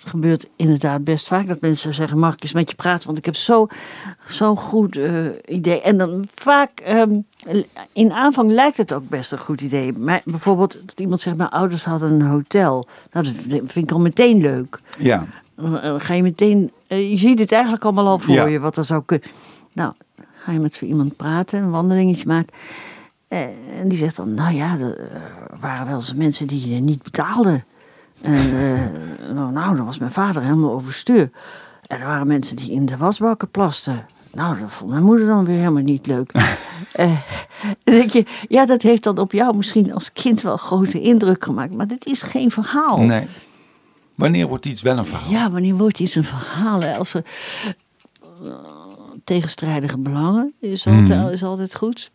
Het gebeurt inderdaad best vaak dat mensen zeggen... mag ik eens met je praten? Want ik heb zo- zo'n goed eh, idee. En dan vaak... ehm, in aanvang lijkt het ook best een goed idee. Maar bijvoorbeeld dat iemand zegt... mijn ouders hadden een hotel. Nou, dat vind ik al meteen leuk. Ja, Dan dan ga je meteen... eh, je ziet het eigenlijk allemaal al voor Ja. je, wat er zou kunnen. Nou, ga je met zo iemand praten, een wandelingetje maken. Eh, en die zegt dan, nou ja, er eh, waren wel eens mensen die eh, niet betaalden. En nou, nou, dan was mijn vader helemaal overstuur. En er waren mensen die in de wasbakken plasten. Nou, dat vond mijn moeder dan weer helemaal niet leuk. Dan denk je, ja, dat heeft dan op jou misschien als kind wel grote indruk gemaakt. Maar dit is geen verhaal. nee. Wanneer wordt iets wel een verhaal? Ja, wanneer wordt iets een verhaal? Hè? Als er tegenstrijdige belangen is altijd, is altijd goed.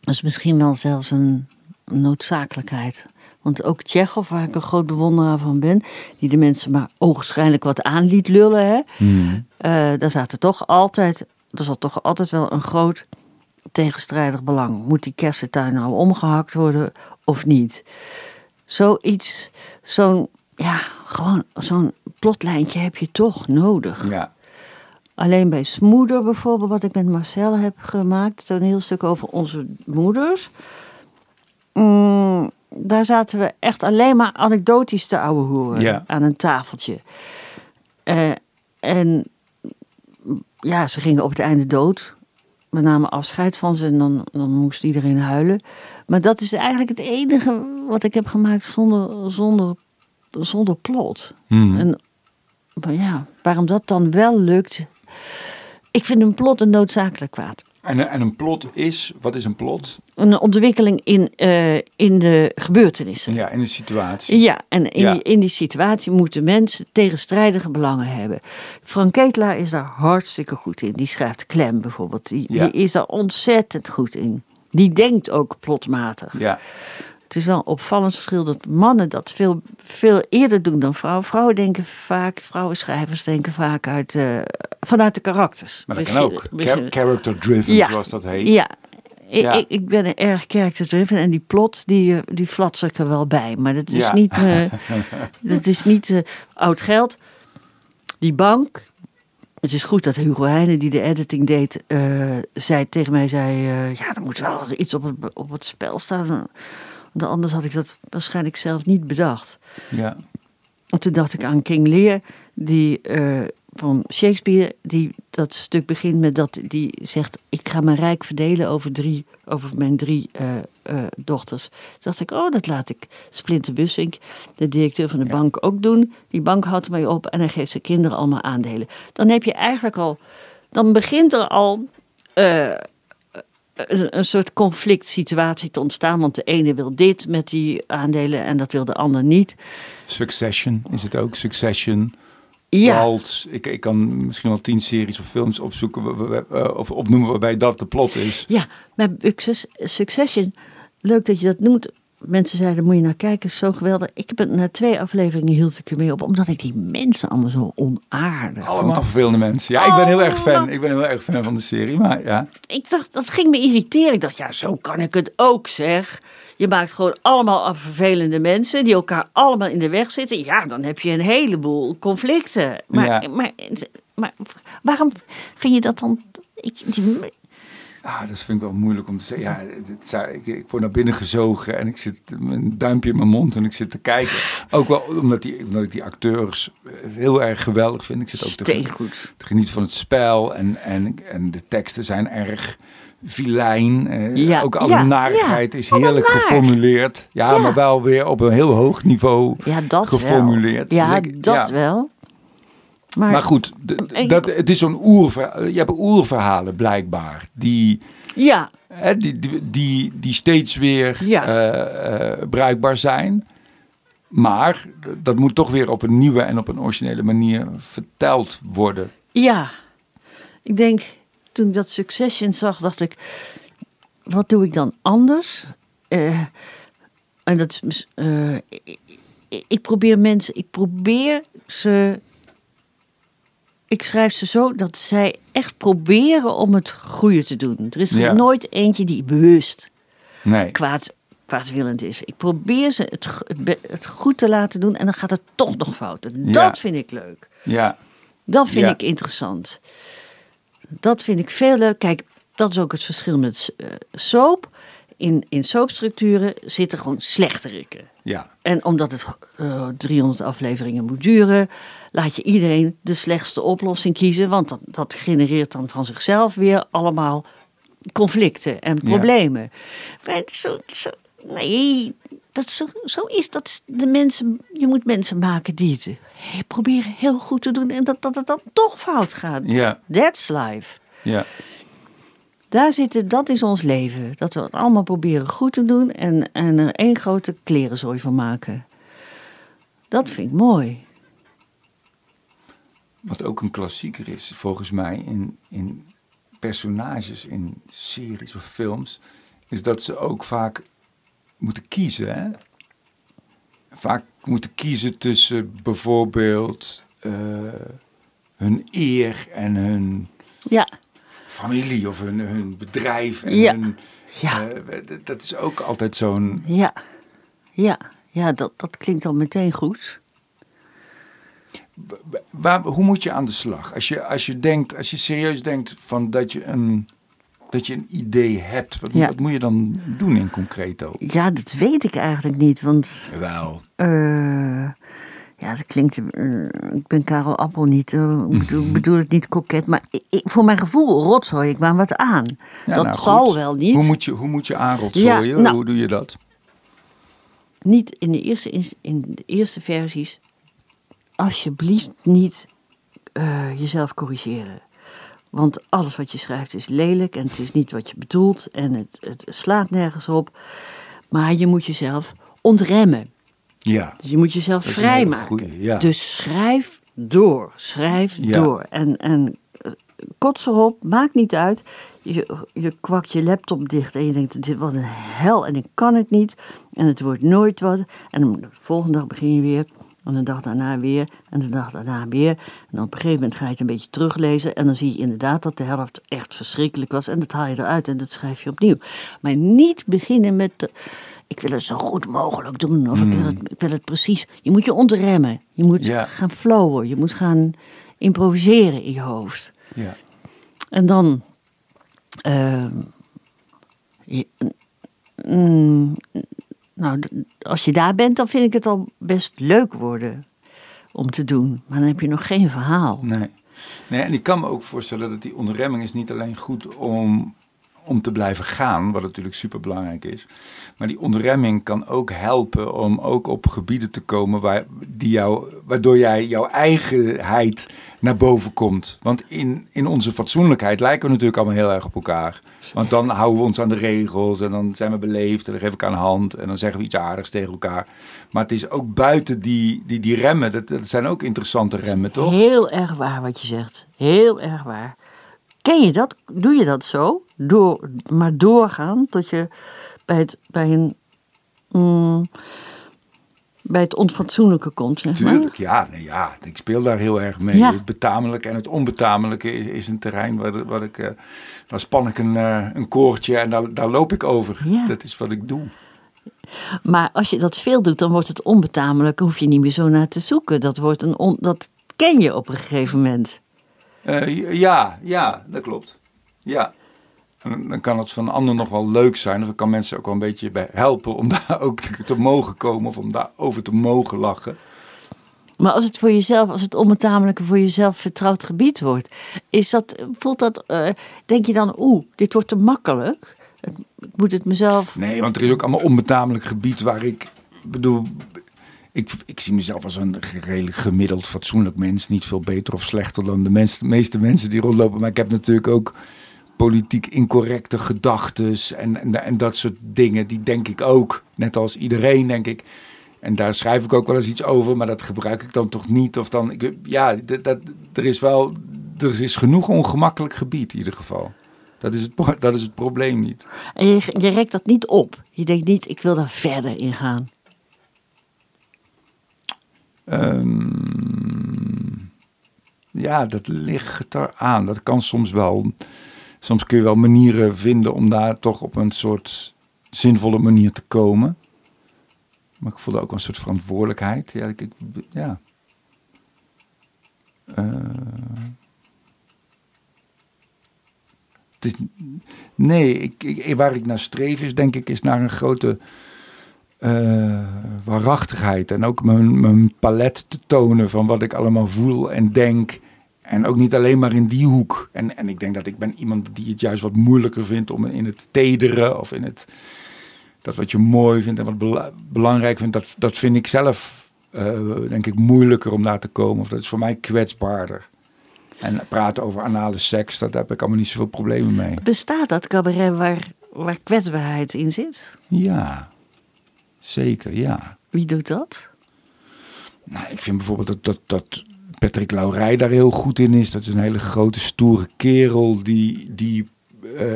Dat is misschien wel zelfs een, noodzakelijkheid. Want ook Tsjechov, waar ik een groot bewonderaar van ben, die de mensen maar ogenschijnlijk wat aan liet lullen, hè? Hmm. eh, daar zaten toch altijd, er zat toch altijd wel een groot tegenstrijdig belang. Moet die kersentuin nou omgehakt worden of niet? Zoiets, zo'n, ja, gewoon zo'n plotlijntje heb je toch nodig. Ja. Alleen bij Smoeder bijvoorbeeld, wat ik met Marcel heb gemaakt, een toneelstuk over onze moeders. Mm, daar zaten we echt alleen maar anekdotisch te ouwe hoeren Ja. aan een tafeltje. Eh, en ja, ze gingen op het einde dood. We namen afscheid van ze en dan, dan moest iedereen huilen. Maar dat is eigenlijk het enige wat ik heb gemaakt zonder, zonder, zonder plot. Hmm. En maar ja, waarom dat dan wel lukt. Ik vind een plot een noodzakelijk kwaad. En, en een plot is, wat is een plot? Een ontwikkeling in, eh, in de gebeurtenissen. Ja, in een situatie. Ja, en in, Ja. Die, in die situatie moeten mensen tegenstrijdige belangen hebben. Frank Ketelaar is daar hartstikke goed in. Die schrijft Klem bijvoorbeeld. Die, Ja. die is daar ontzettend goed in. Die denkt ook plotmatig. Ja. Het is wel een opvallend verschil dat mannen dat veel, veel eerder doen dan vrouwen. Vrouwen denken vaak, vrouwenschrijvers denken vaak uit, eh, vanuit de karakters. Maar dat kan ook. Character driven, Ja. zoals dat heet. Ja. Ik, Ja. ik, ik ben er erg character-driven en die plot, die, eh, die flatser ik er wel bij. Maar dat is Ja. niet, eh, dat is niet oud geld. Die bank, het is goed dat Hugo Heijnen, die de editing deed, zei, tegen mij zei... ja, er moet wel iets op het, op het spel staan. Anders had ik dat waarschijnlijk zelf niet bedacht. Ja. En toen dacht ik aan King Lear, die, eh, van Shakespeare, die dat stuk begint met dat die zegt: Ik ga mijn rijk verdelen over, drie, over mijn drie eh, eh, dochters. Toen dacht ik: Oh, dat laat ik Splinter Bussink, de directeur van de Ja. bank, ook doen. Die bank houdt mij op en hij geeft zijn kinderen allemaal aandelen. Dan heb je eigenlijk al, dan begint er al. Eh, een, een soort conflict situatie te ontstaan. Want de ene wil dit met die aandelen en dat wil de ander niet. Succession is het ook. Succession. Ja. Ik, ik kan misschien wel tien series of films opzoeken wa- of opnoemen waarbij dat de plot is. Ja, Success- Succession, leuk dat je dat noemt. Mensen zeiden, moet je naar kijken, is zo geweldig. Ik heb het na twee afleveringen hield ik ermee op, omdat ik die mensen allemaal zo onaardig Allemaal vond. vervelende mensen. Ja, ik ben heel erg fan. Ik ben heel erg fan van de serie, maar ja. Ik dacht, dat ging me irriteren. Ik dacht, ja, zo kan ik het ook, zeg. Je maakt gewoon allemaal vervelende mensen die elkaar allemaal in de weg zitten. Ja, dan heb je een heleboel conflicten. Maar, Ja. maar, maar waarom vind je dat dan... Ik, die- Ah, dat vind ik wel moeilijk om te zeggen. Ja, het, het zou- ik, ik word naar binnen gezogen en ik zit met een duimpje in mijn mond en ik zit te kijken. Ook wel omdat, die, omdat ik die acteurs eh, heel erg geweldig vind. Ik zit ook te, te genieten van het spel en, en, en de teksten zijn erg vilijn. Eh, Ja, ook alle ja, narigheid ja. is heerlijk geformuleerd. Ja, maar wel weer op een heel hoog niveau Ja, dat geformuleerd. wel. Ja, Dus ik- dat wel. Maar, Maar goed, dat, het is zo'n oerverhaal. Je hebt oerverhalen blijkbaar. Die, Ja, hè, die, die, die, die steeds weer Ja. eh, eh, bruikbaar zijn. Maar dat moet toch weer op een nieuwe en op een originele manier verteld worden. ja. Ik denk, toen ik dat Succession zag, dacht ik... Wat doe ik dan anders? Eh, en dat eh, ik, ik probeer mensen... Ik probeer ze... Ik schrijf ze zo dat zij echt proberen om het goede te doen. Er is er Ja. nooit eentje die bewust Nee. kwaad, kwaadwillend is. Ik probeer ze het, goed te laten doen en dan gaat het toch nog fout. Dat Ja. vind ik leuk. Ja. Dat vind Ja. ik interessant. Dat vind ik veel leuk. Kijk, dat is ook het verschil met eh, soap. In, in soapstructuren zitten gewoon slechterikken. Ja. En omdat het eh, 300 afleveringen moet duren, laat je iedereen de slechtste oplossing kiezen. Want dat, dat genereert dan van zichzelf weer allemaal conflicten en problemen. Maar zo, zo, nee, dat zo, zo is dat. De mensen, je moet mensen maken die het eh, proberen heel goed te doen en dat, dat het dan toch fout gaat. Ja. That's life. Ja. Daar zitten, dat is ons leven. Dat we het allemaal proberen goed te doen en, en er één grote klerenzooi van maken. Dat vind ik mooi. Wat ook een klassieker is, volgens mij, in, in personages in series of films, is dat ze ook vaak moeten kiezen. Hè? Vaak moeten kiezen tussen bijvoorbeeld eh, hun eer en hun Ja, familie of hun, hun bedrijf. En Ja. hun, Ja. eh, dat is ook altijd zo'n. ja, ja, ja dat, dat klinkt al meteen goed. Waar, hoe moet je aan de slag? Als je, als je denkt, als je serieus denkt van dat je een, dat je een idee hebt, wat, Ja. wat moet je dan doen in concreto? Ja, dat weet ik eigenlijk niet, want Wel. eh, ja, dat klinkt. eh, ik ben Karel Appel niet, eh, ik bedoel, bedoel het niet koket, maar ik, ik- voor mijn gevoel rotzooi ik maar wat aan. Ja, dat nou, zal goed. wel niet. Hoe moet je, hoe moet je aanrotzooien? Ja, nou. Hoe doe je dat? niet in de eerste, in de eerste versies, alsjeblieft niet eh, jezelf corrigeren. Want alles wat je schrijft is lelijk en het is niet wat je bedoelt en het, het slaat nergens op. Maar je moet jezelf ontremmen. Ja. Dus je moet jezelf vrijmaken. ja. Dus schrijf door, schrijf Ja. door. En, en eh, kots erop, maakt niet uit. Je, je kwakt je laptop dicht en je denkt, dit wat een hel en ik kan het niet. En het wordt nooit wat. En dan, de volgende dag begin je weer. En de dag daarna weer. En de dag daarna weer. En dan op een gegeven moment ga je het een beetje teruglezen. En dan zie je inderdaad dat de helft echt verschrikkelijk was. En dat haal je eruit en dat schrijf je opnieuw. Maar niet beginnen met... de- ik wil het zo goed mogelijk doen. Of ik, wil het, ik wil het precies. Je moet je ontremmen. Je moet Ja. gaan flowen. Je moet gaan improviseren in je hoofd. ja. En dan. ehm, je- mm, nou, als je daar bent, dan vind ik het al best leuk worden om te doen. Maar dan heb je nog geen verhaal. Nee. nee. En ik kan me ook voorstellen dat die ontremming is niet alleen goed om, om te blijven gaan, wat natuurlijk super belangrijk is. Maar die ontremming kan ook helpen om ook op gebieden te komen waar, die jou, waardoor jij jouw eigenheid naar boven komt. Want in, in onze fatsoenlijkheid lijken we natuurlijk allemaal heel erg op elkaar. Want dan houden we ons aan de regels en dan zijn we beleefd en dan geef ik aan de hand en dan zeggen we iets aardigs tegen elkaar. Maar het is ook buiten die, die, die remmen, dat, dat zijn ook interessante remmen, toch? Heel erg waar wat je zegt. Heel erg waar. Ken je dat? Doe je dat zo? Door, maar doorgaan tot je bij, het, bij een. mm, bij het onfatsoenlijke komt, zeg maar. Tuurlijk, ja, nee, ja. Ik speel daar heel erg mee. Ja. Het betamelijke en het onbetamelijke is, is een terrein waar, waar ik. eh, daar span ik een, eh, een koordje en daar, daar loop ik over. Ja. Dat is wat ik doe. Maar als je dat veel doet, dan wordt het onbetamelijk. hoef je niet meer zo naar te zoeken. Dat, wordt een on, dat ken je op een gegeven moment. Eh, ja, ja, dat klopt. Ja. Dan- kan het van een ander nog wel leuk zijn. Of ik kan mensen ook wel een beetje bij helpen om daar ook te, te mogen komen. Of om daar over te mogen lachen. Maar als het voor jezelf, als het onbetamelijke voor jezelf vertrouwd gebied wordt, is dat, voelt dat, eh, denk je dan, oeh, dit wordt te makkelijk. Ik ik moet het mezelf. Nee, want er is ook allemaal onbetamelijk gebied waar ik bedoel. Ik, ik zie mezelf als een redelijk gemiddeld fatsoenlijk mens. Niet veel beter of slechter dan de, mens, de meeste mensen die rondlopen. Maar ik heb natuurlijk ook politiek incorrecte gedachten en, en, en dat soort dingen. Die denk ik ook. Net als iedereen, denk ik. En daar schrijf ik ook wel eens iets over, maar dat gebruik ik dan toch niet. Of dan, ik, ja, dat, dat, er is wel, er is genoeg ongemakkelijk gebied in ieder geval. Dat is het, dat is het probleem niet. En je, je rekt dat niet op. Je denkt niet, ik wil daar verder in gaan. Ehm, ja, dat ligt eraan. Dat kan soms wel. Soms kun je wel manieren vinden om daar toch op een soort zinvolle manier te komen. Maar ik voelde ook een soort verantwoordelijkheid. Ja, ik, ja. Eh, het is, nee, ik- waar ik naar streef is, denk ik, is naar een grote eh, waarachtigheid. En ook mijn, mijn palet te tonen van wat ik allemaal voel en denk. En ook niet alleen maar in die hoek. En, en ik denk dat ik ben iemand die het juist wat moeilijker vindt om in het tederen of in het... Dat wat je mooi vindt en wat bela- belangrijk vindt, dat, dat vind ik zelf, eh, denk ik, moeilijker om daar te komen. Of dat is voor mij kwetsbaarder. En praten over anale seks, dat heb ik allemaal niet zoveel problemen mee. Bestaat dat cabaret waar, waar kwetsbaarheid in zit? Ja, zeker, ja. Wie doet dat? Nou, ik vind bijvoorbeeld dat, dat, dat Patrick Laurij daar heel goed in is. Dat is een hele grote, stoere kerel die, die eh,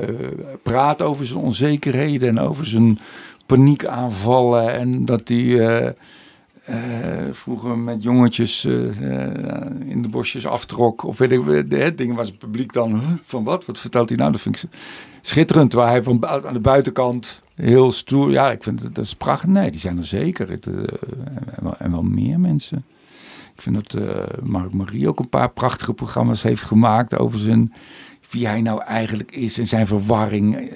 praat over zijn onzekerheden en over zijn paniekaanvallen. En dat hij eh, eh, vroeger met jongetjes in de bosjes aftrok. Of weet ik, de, dingen waar het publiek dan "Huh, van wat? Wat vertelt hij nou? Dat vind ik schitterend. Waar hij van aan de buitenkant heel stoer. Ja, ik vind dat, dat is prachtig. Nee, die zijn er zeker. Het, en wel meer mensen. Ik vind dat eh Mark Marie ook een paar prachtige programma's heeft gemaakt over zijn, wie hij nou eigenlijk is en zijn verwarring. Eh,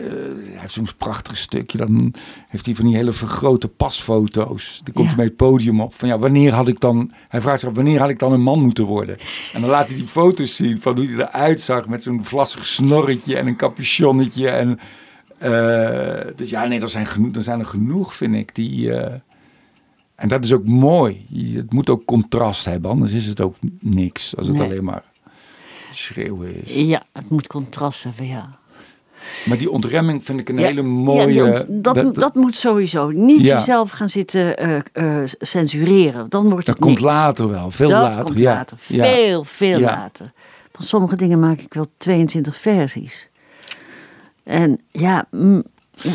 hij heeft zo'n prachtig stukje. Dan heeft hij van die hele vergrote pasfoto's. Die komt Ja. hij bij het podium op. Van ja, wanneer had ik dan. Hij vraagt zich af, wanneer had ik dan een man moeten worden? En dan laat hij die foto's zien van hoe hij eruit zag met zo'n vlassig snorretje en een capuchonnetje. En, eh, dus ja, nee, er zijn, geno- er zijn er genoeg, vind ik, die. En dat is ook mooi. Het moet ook contrast hebben, anders is het ook niks. Als het Nee. alleen maar schreeuwen is. Ja, het moet contrast hebben, ja. Maar die ontremming vind ik een Ja, hele mooie... ont- dat, dat, moet sowieso. Niet Ja. jezelf gaan zitten eh, eh, censureren. Dan wordt dat het komt niks. later wel, veel dat later. komt ja. later. Veel, veel later. Van sommige dingen maak ik wel 22 versies. En ja,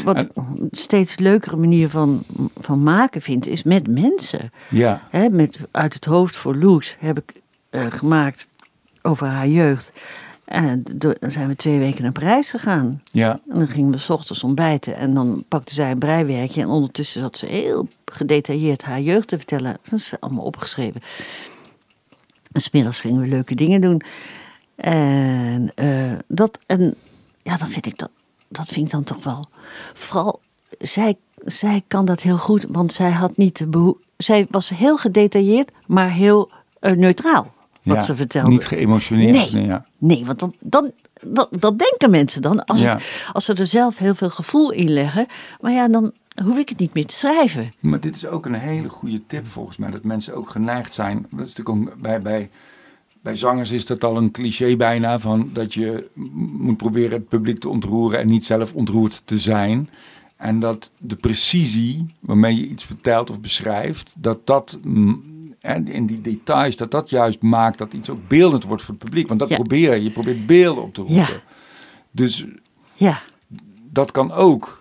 wat En- een steeds leukere manier van, van maken vind, is met mensen. Ja, met Uit het hoofd voor Loes heb ik eh, gemaakt over haar jeugd. En dan zijn we twee weken naar Parijs gegaan. ja, En dan gingen we s ochtends ontbijten en dan pakte zij een breiwerkje. En ondertussen zat ze heel gedetailleerd haar jeugd te vertellen. Dat is allemaal opgeschreven. En smiddags gingen we leuke dingen doen. En, eh, dat, en ja, dan vind ik dat, dat vind ik dan toch wel. Vooral, zij, zij kan dat heel goed, want zij had niet Zij was heel gedetailleerd, maar heel eh, neutraal wat ja. ze vertelde. Niet geëmotioneerd. Nee. Nee, ja. Nee, want dan, dan dat, dat denken mensen dan. Als, Ja. als ze er zelf heel veel gevoel in leggen. Maar ja, dan hoef ik het niet meer te schrijven. Maar dit is ook een hele goede tip volgens mij. Dat mensen ook geneigd zijn. Dat is natuurlijk ook bij, bij, bij zangers is dat al een cliché bijna. Van dat je moet proberen het publiek te ontroeren en niet zelf ontroerd te zijn. En dat de precisie waarmee je iets vertelt of beschrijft, dat dat mm, en in die details, dat dat juist maakt dat iets ook beeldend wordt voor het publiek. Want dat Ja. probeer je. Je probeert beelden op te roepen. Ja. Dus Ja, dat kan ook.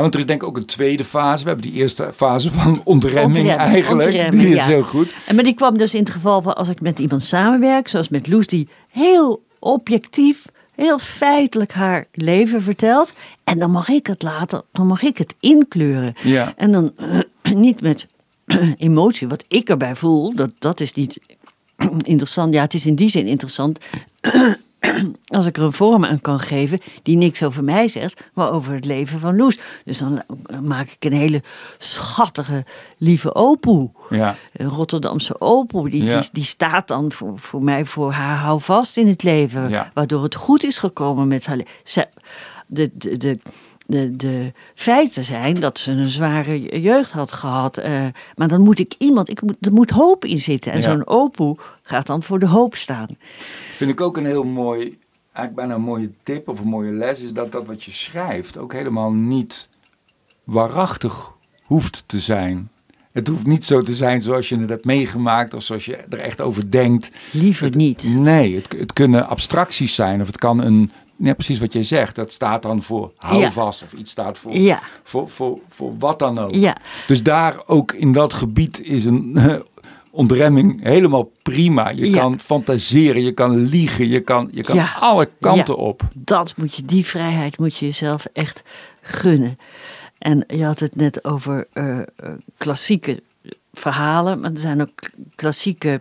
Want er is denk ik ook een tweede fase. We hebben die eerste fase van ontremming, Ontremming, eigenlijk. ontremming, die is ja. heel goed. En maar die kwam dus in het geval van als ik met iemand samenwerk, zoals met Loes, die heel objectief, heel feitelijk haar leven vertelt. En dan mag ik het laten, dan mag ik het inkleuren. Ja. En dan eh, niet met emotie, wat ik erbij voel, dat, dat is niet interessant. Ja, het is in die zin interessant. Als ik er een vorm aan kan geven die niks over mij zegt, maar over het leven van Loes. Dus dan maak ik een hele schattige, lieve opoe. Ja. Een Rotterdamse opoe. Die, Ja. die, die staat dan voor, voor mij voor haar houvast in het leven. Ja. Waardoor het goed is gekomen met haar le- Zij- De, de, de, de, de feiten zijn dat ze een zware jeugd had gehad. eh, maar dan moet ik iemand, ik moet, er moet hoop in zitten. En Ja. zo'n opoe gaat dan voor de hoop staan. Vind ik ook een heel mooi, eigenlijk bijna een mooie tip of een mooie les, is dat dat wat je schrijft ook helemaal niet waarachtig hoeft te zijn. Het hoeft niet zo te zijn zoals je het hebt meegemaakt of zoals je er echt over denkt. Liever niet. Nee, het, het kunnen abstracties zijn of het kan een, ja, precies wat jij zegt, dat staat dan voor hou Ja. vast of iets staat voor, Ja. voor, voor, voor wat dan ook. Ja. Dus daar ook in dat gebied is een ontremming helemaal prima. Je Ja. kan fantaseren, je kan liegen, je kan, je kan alle kanten op. dat moet je, die vrijheid moet je jezelf echt gunnen. En je had het net over eh, eh, klassieke verhalen, maar er zijn ook klassieke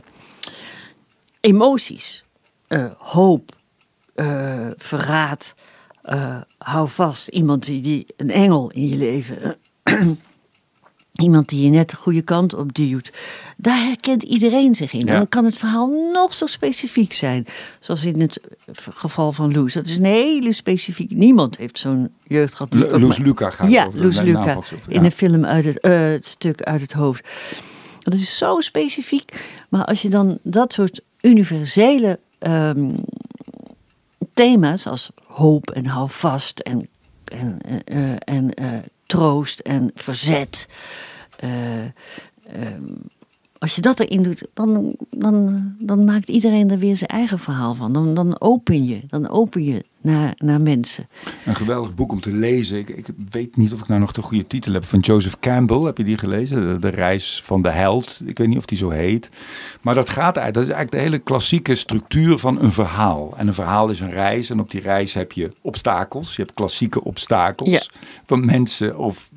emoties. Eh, hoop, eh, verraad, eh, hou vast. Iemand die, die een engel in je leven. Iemand die je net de goede kant op duwt. Daar herkent iedereen zich in. Ja. En dan kan het verhaal nog zo specifiek zijn. Zoals in het geval van Loes. Dat is een hele specifiek. Niemand heeft zo'n jeugd gehad. ook Loes Luca gaat ja, over. Loes Luca. In een film uit het, eh, het stuk uit het hoofd. Dat is zo specifiek. Maar als je dan dat soort universele ehm, thema's als hoop en hou vast en, en, eh, eh, en eh, troost en verzet. eh, ehm, als je dat erin doet, dan, dan, dan maakt iedereen er weer zijn eigen verhaal van. Dan, dan open je, dan open je naar, naar mensen. Een geweldig boek om te lezen. Ik, ik weet niet of ik nou nog de goede titel heb. Van Joseph Campbell, heb je die gelezen? De, de reis van de held. Ik weet niet of die zo heet. Maar dat gaat uit. Dat is eigenlijk de hele klassieke structuur van een verhaal. En een verhaal is een reis. En op die reis heb je obstakels. Je hebt klassieke obstakels. Ja. Van mensen of,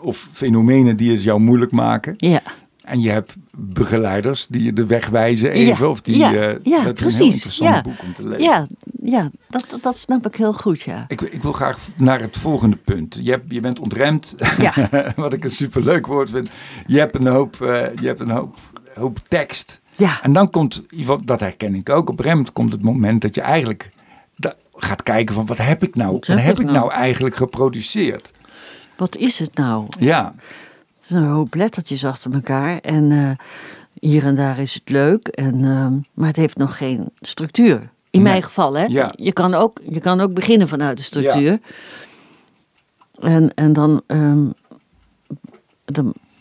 of fenomenen die het jou moeilijk maken. Ja, En je hebt begeleiders die je de weg wijzen even. Ja, Of die, ja, eh, ja, dat is een heel interessant ja. boek om te lezen. ja, ja dat, dat- snap ik heel goed, ja. Ik, ik wil graag naar het volgende punt. Je, hebt, je bent ontremd, Ja. wat ik een superleuk woord vind. Je hebt een hoop, eh, je hebt een hoop, hoop tekst. Ja. En dan komt, dat herken ik ook, op moment komt het moment dat je eigenlijk gaat kijken van wat heb ik nou, wat heb ik nou? nou eigenlijk geproduceerd? Wat is het nou? Ja, Het is een hoop lettertjes achter elkaar. En eh, hier en daar is het leuk. En, ehm, maar het heeft nog geen structuur. In Nee. mijn geval, hè? Ja. Je, kan ook, je kan ook beginnen vanuit de structuur. En, en dan. ehm,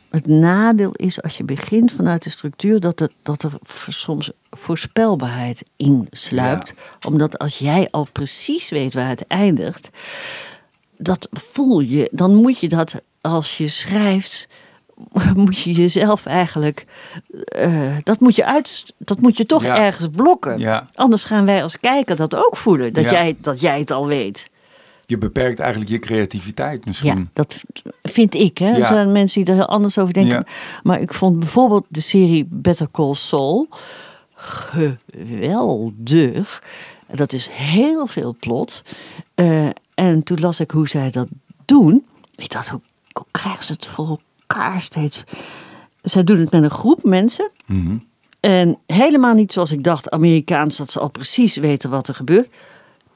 het nadeel is als je begint vanuit de structuur dat, het, dat er soms voorspelbaarheid in sluipt. Omdat als jij al precies weet waar het eindigt, dat voel je. Dan moet je dat als je schrijft, moet je jezelf eigenlijk. eh, dat, moet je uit, dat moet je toch Ja. ergens blokken. Ja. Anders gaan wij als kijker dat ook voelen. Dat, Ja. jij, dat jij het al weet. je beperkt eigenlijk je creativiteit misschien. Ja, dat vind ik. Hè? Er zijn mensen die er heel anders over denken. Maar ik vond bijvoorbeeld de serie Better Call Saul geweldig. Dat is heel veel plot. Eh, en toen las ik hoe zij dat doen. Ik dacht, hoe, hoe krijgen ze het voor elkaar steeds? Zij doen het met een groep mensen. Mhm. En helemaal niet zoals ik dacht, Amerikaans, dat ze al precies weten wat er gebeurt.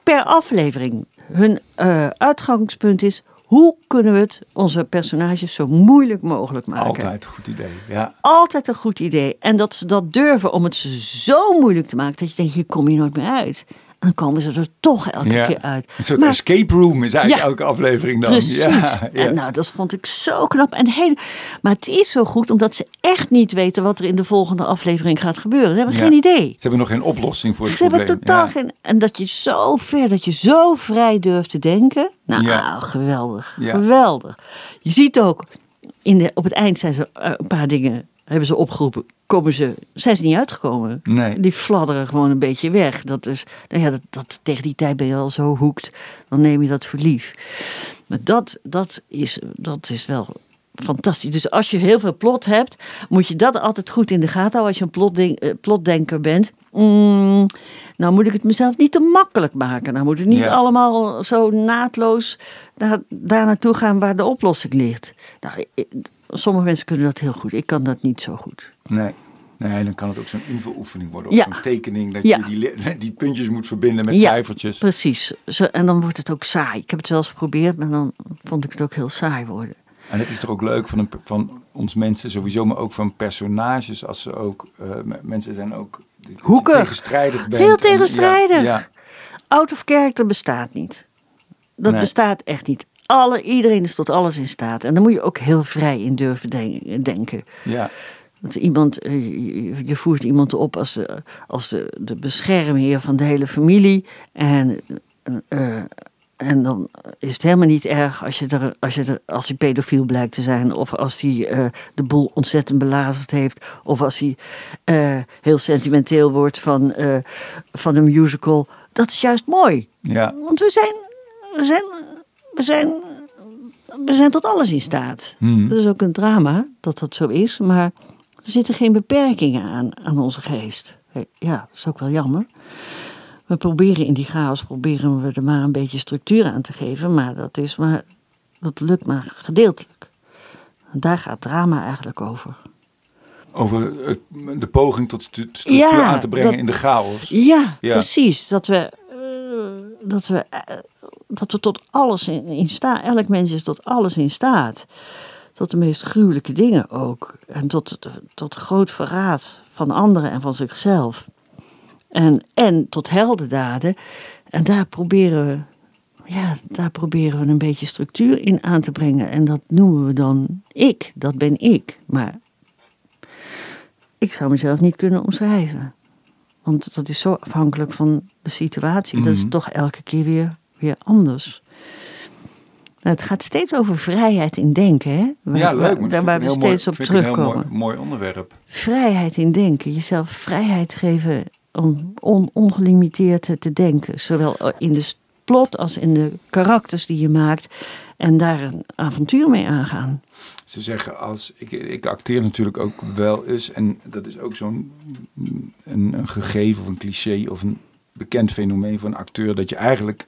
per aflevering. Hun eh, uitgangspunt is, hoe kunnen we het onze personages zo moeilijk mogelijk maken? Altijd een goed idee. Ja. Altijd een goed idee. En dat ze dat durven om het zo moeilijk te maken dat je denkt, hier kom je nooit meer uit. Dan komen ze er toch elke ja. keer uit. Een soort Maar- escape room is eigenlijk Ja. elke aflevering dan. Precies. Ja, ja. En nou, dat vond ik zo knap. En heel, maar het is zo goed omdat ze echt niet weten wat er in de volgende aflevering gaat gebeuren. Ze hebben geen idee. Ze hebben nog geen oplossing voor het Ze hebben probleem. totaal geen. En dat je zo ver, dat je zo vrij durft te denken. Nou, Ja. geweldig. Geweldig. Je ziet ook, in de, op het eind zijn ze eh, een paar dingen, hebben ze opgeroepen. Komen ze, zijn ze niet uitgekomen. Nee. Die fladderen gewoon een beetje weg. Dat is, nou ja, dat, dat, tegen die tijd ben je al zo hoekt. Dan neem je dat voor lief. Maar dat, dat, is, dat is wel fantastisch. Dus als je heel veel plot hebt, moet je dat altijd goed in de gaten houden. Als je een eh, plotdenker bent. Mm, nou moet ik het mezelf niet te makkelijk maken. Nou moet het niet Ja. allemaal zo naadloos daar, daar naartoe gaan waar de oplossing ligt. Nou, ik- sommige mensen kunnen dat heel goed. Ik kan dat niet zo goed. Nee. Nee, dan kan het ook zo'n invuloefening worden. Of Ja. zo'n tekening dat Ja. je die, die puntjes moet verbinden met Ja, cijfertjes. Precies. Zo, en dan wordt het ook saai. Ik heb het wel eens geprobeerd, maar dan vond ik het ook heel saai worden. En het is toch ook leuk van, een, van ons mensen sowieso, maar ook van personages. Als ze ook, eh, mensen zijn ook Hoekig. tegenstrijdig bent. Heel En- tegenstrijdig. Ja, ja. Out of character bestaat niet. Dat Nee. bestaat echt niet. Alle, iedereen is tot alles in staat. En daar moet je ook heel vrij in durven den- denken. ja. Dat iemand, eh, je- voert iemand op als, de, als de, de beschermheer van de hele familie. En, eh, en dan is het helemaal niet erg als, je er, als, je er, als hij pedofiel blijkt te zijn. Of als hij eh, de boel ontzettend belazerd heeft. Of als hij eh, heel sentimenteel wordt van, eh, van een musical. Dat is juist mooi. ja. Want we zijn, we zijn, we zijn, we zijn tot alles in staat. Hmm. Dat is ook een drama dat dat zo is, maar er zitten geen beperkingen aan, aan onze geest. Ja, dat is ook wel jammer. We proberen in die chaos proberen we er maar een beetje structuur aan te geven, maar dat, is maar, dat lukt maar gedeeltelijk. Daar gaat drama eigenlijk over. Over het- de poging tot structuur Ja, aan te brengen dat- in de chaos. Ja, Ja. precies. Dat we, eh, dat, we, eh, dat we tot alles in, in staat. Elk mens is tot alles in staat. Tot de meest gruwelijke dingen ook. En tot, tot groot verraad van anderen en van zichzelf. En, en tot heldendaden. En daar proberen we. Ja, daar proberen we een beetje structuur in aan te brengen. En dat noemen we dan ik. Dat ben ik. Maar ik zou mezelf niet kunnen omschrijven. Want dat is zo afhankelijk van de situatie. Dat is Mhm. toch elke keer weer, weer anders. Nou, het gaat steeds over vrijheid in denken. Hè? Waar- Ja, leuk. Maar Daar waar we steeds mooi- op ik een heel terugkomen. mooi, mooi onderwerp. Vrijheid in denken. Jezelf vrijheid geven om on- ongelimiteerd te- denken. Zowel in de plot als in de karakters die je maakt. En daar een avontuur mee aangaan. Ze zeggen als ik, ik acteer natuurlijk ook wel eens en dat is ook zo'n een, gegeven of een cliché of een bekend fenomeen van acteur dat je eigenlijk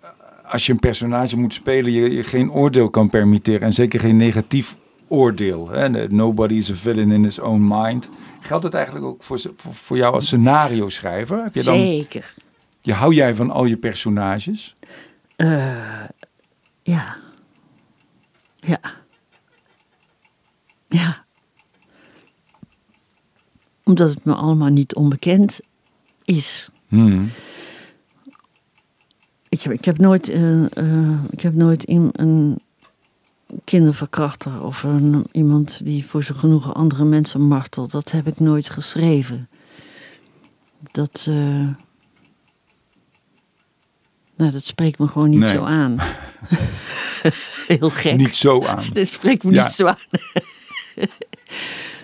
eh, als je een personage moet spelen je, je geen oordeel kan permitteren en zeker geen negatief oordeel. Hè? Nobody is a villain in his own mind. Geldt het eigenlijk ook voor, voor, voor jou als scenario schrijver? Heb je dan, Zeker. je, hou jij van al je personages? Eh, ja. Ja. Ja. Omdat het me allemaal niet onbekend is. Hmm. Ik heb, ik heb nooit, eh, eh, ik heb nooit in, een kinderverkrachter of een, iemand die voor zijn genoegen andere mensen martelt. Dat heb ik nooit geschreven. Dat, eh, nou, dat spreekt me gewoon niet Nee. zo aan. Heel gek. Niet zo aan. Dit spreekt me Ja. niet zo aan.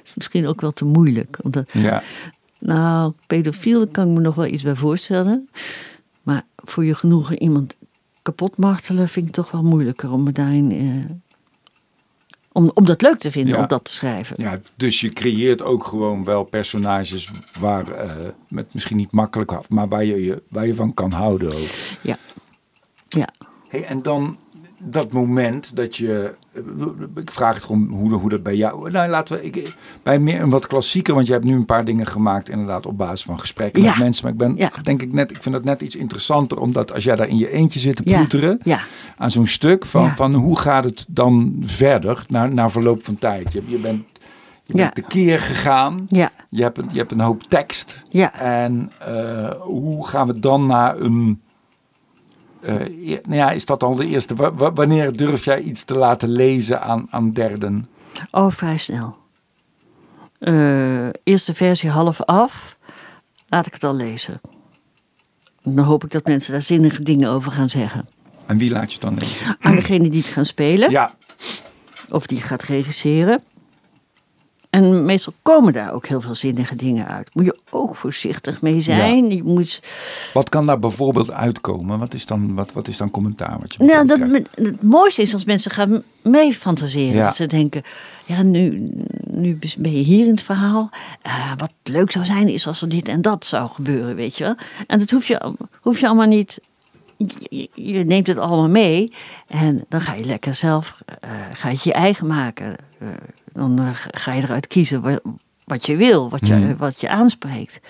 is misschien ook wel te moeilijk. Omdat, Ja. nou, pedofiel kan ik me nog wel iets bij voorstellen. Maar voor je genoegen iemand kapot martelen vind ik toch wel moeilijker om me daarin. Om, om dat leuk te vinden, Ja. om dat te schrijven. Ja, dus je creëert ook gewoon wel personages waar, eh, met misschien niet makkelijk af, maar waar je, je, waar je van kan houden ook. Ja. ja. Hey, en dan, dat moment dat je. Ik vraag het gewoon hoe, hoe dat bij jou. Nou, laten we. Ik, bij meer een wat klassieker, want je hebt nu een paar dingen gemaakt, inderdaad, op basis van gesprekken Ja. met mensen. Maar ik ben, Ja. denk ik net, ik vind het net iets interessanter, omdat als jij daar in je eentje zit te ploeteren Ja, aan zo'n stuk, van, van hoe gaat het dan verder na, na verloop van tijd? Je, je bent. Je bent tekeer gegaan. Je hebt, een, je hebt een hoop tekst. En eh, hoe gaan we dan naar een. Eh, nou ja, is dat al de eerste? Wa- wa- wanneer durf jij iets te laten lezen aan, aan derden? Oh, vrij snel. Eh, eerste versie half af. Laat ik het al lezen. Dan hoop ik dat mensen daar zinnige dingen over gaan zeggen. En wie laat je het dan lezen? Aan degene die het gaan spelen. Ja, Of die gaat regisseren. En meestal komen daar ook heel veel zinnige dingen uit. Moet je ook voorzichtig mee zijn. Je moet, wat kan daar bijvoorbeeld uitkomen? Wat is dan, wat, wat is dan commentaar? Wat je nou, dat, het mooiste is als mensen gaan mee fantaseren. Ja. Dat ze denken, ja, nu, nu ben je hier in het verhaal. Eh, wat leuk zou zijn is als er dit en dat zou gebeuren, weet je wel. En dat hoef je, hoef je allemaal niet... Je, je neemt het allemaal mee en dan ga je lekker zelf eh, ga je het je eigen maken. Eh, dan eh, ga je eruit kiezen wat, wat je wil, wat je, Hmm. wat je aanspreekt.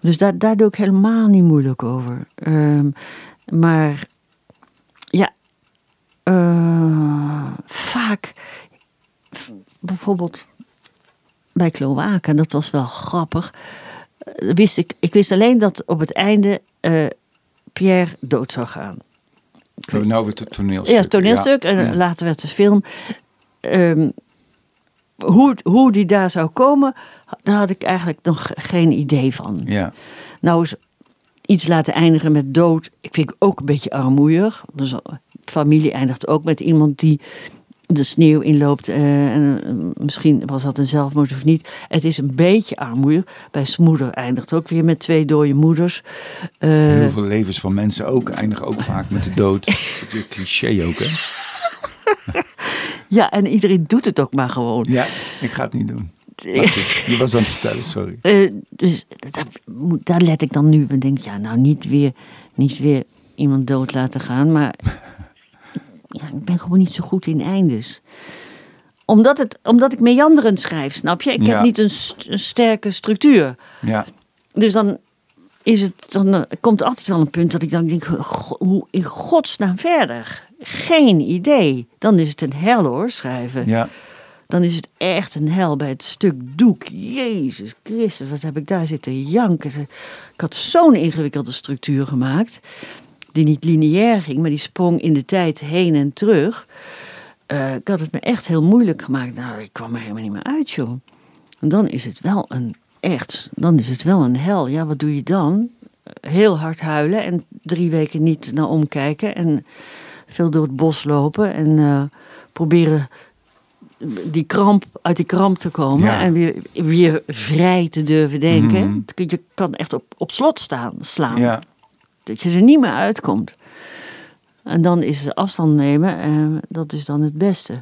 Dus daar, daar doe ik helemaal niet moeilijk over. Ehm, maar ja, eh, vaak, bijvoorbeeld bij Kloaken, dat was wel grappig. eh, wist ik, ik wist alleen dat op het einde Pierre dood zou gaan. We hebben nou weer het toneelstuk. Ja, toneelstuk. En Ja. later werd de film. Ehm, hoe, hoe die daar zou komen, daar had ik eigenlijk nog geen idee van. Ja. Nou is iets laten eindigen met dood, ik vind ik ook een beetje armoeig. Dus familie eindigt ook met iemand die de sneeuw inloopt. eh, en, eh, misschien was dat een zelfmoord of niet. Het is een beetje armoeig. Bij Smoeder eindigt ook weer met twee dode moeders. Eh, Heel veel levens van mensen ook eindigen ook vaak met de dood. Dat is een cliché ook, hè? ja, en iedereen doet het ook maar gewoon. Ja, ik ga het niet doen. Goed, je was aan het vertellen, sorry. Eh, dus daar, let ik dan nu van. Denk, ja, nou niet weer, niet weer iemand dood laten gaan. Maar ja, ik ben gewoon niet zo goed in eindes. Omdat, het, omdat ik meanderend schrijf, snap je? Ik Ja. heb niet een, st- een sterke structuur. Ja, Dus dan, is het, dan eh, komt er altijd wel een punt dat ik dan denk... "Go- hoe in godsnaam verder? Geen idee. Dan is het een hel hoor, schrijven ja. dan is het echt een hel bij het stuk doek. Jezus Christus, wat heb ik daar zitten janken. Ik had zo'n ingewikkelde structuur gemaakt, die niet lineair ging, maar die sprong in de tijd heen en terug. Eh, ik had het me echt heel moeilijk gemaakt. Nou, ik kwam er helemaal niet meer uit, joh. En dan is het wel een echt, dan is het wel een hel. Ja, wat doe je dan? Heel hard huilen en drie weken niet naar omkijken en veel door het bos lopen en eh, proberen die kramp, uit die kramp te komen Ja. en weer, weer vrij te durven denken. Mhm. Je kan echt op, op slot staan, slaan. ja. Dat je er niet meer uitkomt. En dan is het afstand nemen, eh, dat is dan het beste.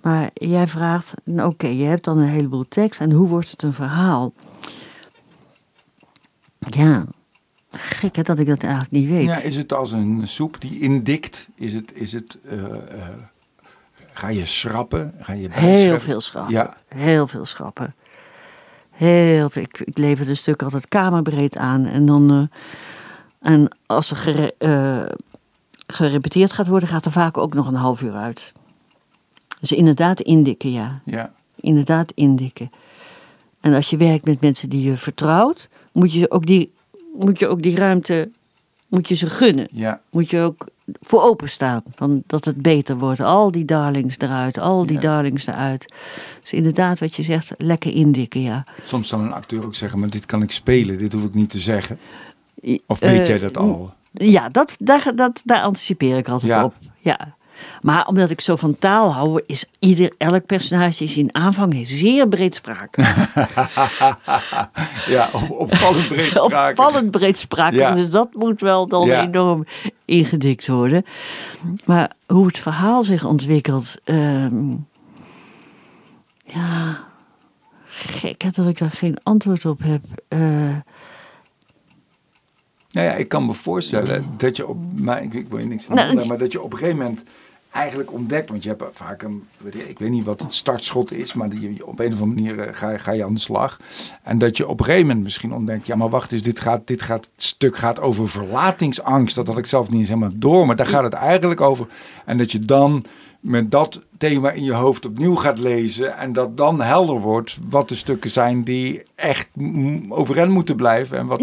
Maar jij vraagt, nou, oké, je hebt dan een heleboel tekst en hoe wordt het een verhaal? Ja, gek hè, dat ik dat eigenlijk niet weet. Ja, is het als een soep die indikt? Is het, is het eh, eh, ga je schrappen? Ga je Heel veel schrappen. Ja, Heel veel schrappen. Heel veel. Ik, ik lever de stukken altijd kamerbreed aan. En, dan, eh, en als er gere- gerepeteerd gaat worden, gaat er vaak ook nog een half uur uit. Dus inderdaad indikken, ja. ja, Inderdaad indikken. En als je werkt met mensen die je vertrouwt, moet je ook die, moet je ook die ruimte moet je ze gunnen ja. moet je ook voor openstaan. Van dat het beter wordt. Al die darlings eruit, al die Ja. darlings eruit. Dus inderdaad, wat je zegt, lekker indikken, ja. Soms kan een acteur ook zeggen, maar dit kan ik spelen, dit hoef ik niet te zeggen. Of weet Eh, jij dat al? Ja, dat, daar, dat, daar anticipeer ik altijd Ja. op. Ja. Maar omdat ik zo van taal hou, is ieder, elk personage is in aanvang zeer breedsprakig. Ja, op, opvallend breedsprakig. Opvallend breedsprakig. Ja. Dus dat moet wel dan Ja. enorm ingedikt worden. Maar hoe het verhaal zich ontwikkelt. ehm, ja, gek dat ik daar geen antwoord op heb. Eh, Nou ja, ik kan me voorstellen dat je op, maar ik, ik wil je niks aan Nou, maar dat je op een gegeven moment eigenlijk ontdekt, want je hebt vaak een, ik weet niet wat het startschot is, maar die, op een of andere manier eh, ga, ga je aan de slag. En dat je op een gegeven moment misschien ontdekt, ja maar wacht eens, dit, gaat, dit gaat, stuk gaat over verlatingsangst. Dat had ik zelf niet eens helemaal door, maar daar gaat het eigenlijk over. En dat je dan met dat thema in je hoofd opnieuw gaat lezen en dat dan helder wordt wat de stukken zijn die echt overeind moeten blijven en wat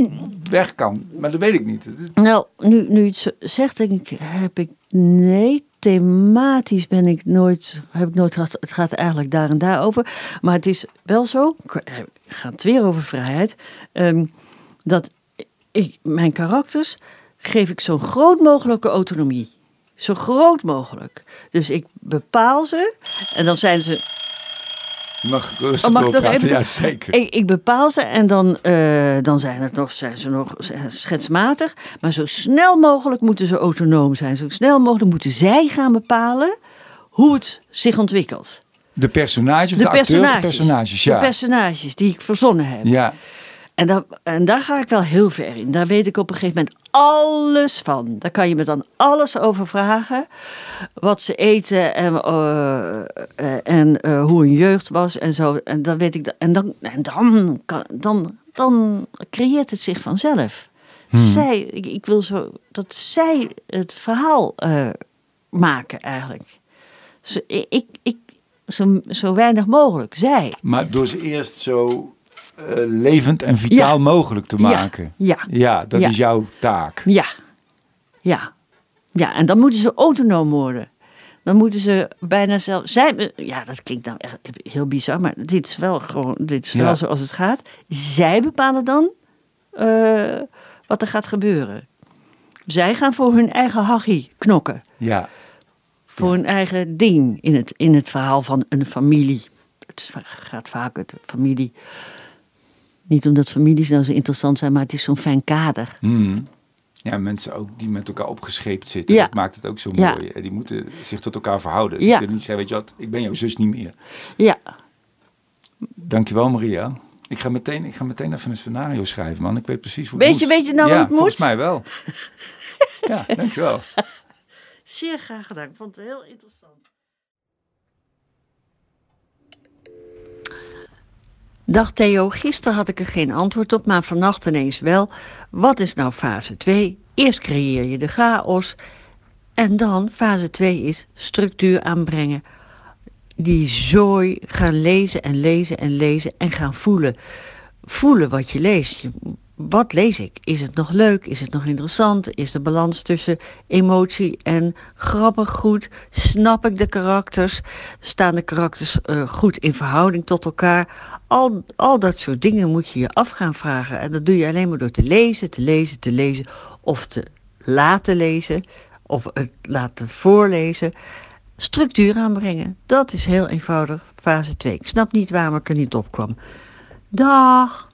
weg kan. Maar dat weet ik niet. Nou, nu, nu het zegt, denk ik, heb ik nee, thematisch ben ik nooit, heb ik nooit gehad. Het gaat eigenlijk daar en daar over. Maar het is wel zo, het gaat weer over vrijheid, ehm, dat ik, mijn karakters geef ik zo groot mogelijke autonomie. Zo groot mogelijk. Dus ik bepaal ze en dan zijn ze mag rustig Oh, mag ik nog doorpraten, even- ja zeker. Ik, ik bepaal ze en dan, eh, dan zijn, het nog, zijn ze nog schetsmatig. Maar zo snel mogelijk moeten ze autonoom zijn. Zo snel mogelijk moeten zij gaan bepalen hoe het zich ontwikkelt. De personages, of De de, acteurs, de personages, ja. De personages die ik verzonnen heb. ja. En, daar, en daar ga ik wel heel ver in. Daar weet ik op een gegeven moment alles van. Daar kan je me dan alles over vragen. Wat ze eten en, eh, eh, en eh, hoe hun jeugd was en zo. En dan weet ik. da- En dan, en dan, kan, dan, dan creëert het zich vanzelf. Zij, ik, ik wil zo dat zij het verhaal eh, maken eigenlijk. Zo, ik, ik, zo, zo weinig mogelijk. Zij. Maar door ze eerst zo levend en vitaal Ja. mogelijk te maken. ja. Ja, dat is jouw taak. Ja. Ja. Ja, en dan moeten ze autonoom worden. Dan moeten ze bijna zelf. Zij, ja, dat klinkt nou echt heel bizar, maar dit is wel gewoon. Dit is wel zoals het gaat. Zij bepalen dan eh, wat er gaat gebeuren. Zij gaan voor hun eigen hachie knokken. Ja. Voor hun eigen ding in het, in het verhaal van een familie. Het gaat vaak het familie. Niet omdat families nou zo interessant zijn, maar het is zo'n fijn kader. Hmm. Ja, mensen ook die met elkaar opgescheept zitten. Ja. Dat maakt het ook zo Ja. mooi. Die moeten zich tot elkaar verhouden. Die Ja. kunnen niet zeggen, weet je wat, ik ben jouw zus niet meer. Ja, Dankjewel Maria. Ik ga meteen, ik ga meteen even een scenario schrijven, man. Ik weet precies hoe Weet het je- moet. weet je nou ja, hoe het volgens moet? mij wel. ja, dankjewel. Zeer graag gedaan. Ik vond het heel interessant. Dag Theo, gisteren had ik er geen antwoord op, maar vannacht ineens wel. Wat is nou fase 2? Eerst creëer je de chaos en dan fase 2 is structuur aanbrengen. Die zooi gaan lezen en lezen en lezen en gaan voelen. Voelen wat je leest. Wat lees ik? Is het nog leuk? Is het nog interessant? Is de balans tussen emotie en grappig goed? Snap ik de karakters? Staan de karakters eh, goed in verhouding tot elkaar? Al, al dat soort dingen moet je je af gaan vragen. En dat doe je alleen maar door te lezen, te lezen, te lezen. Of te laten lezen. Of het laten voorlezen. Structuur aanbrengen. Dat is heel eenvoudig. Fase 2. Ik snap niet waarom ik er niet op kwam. Dag!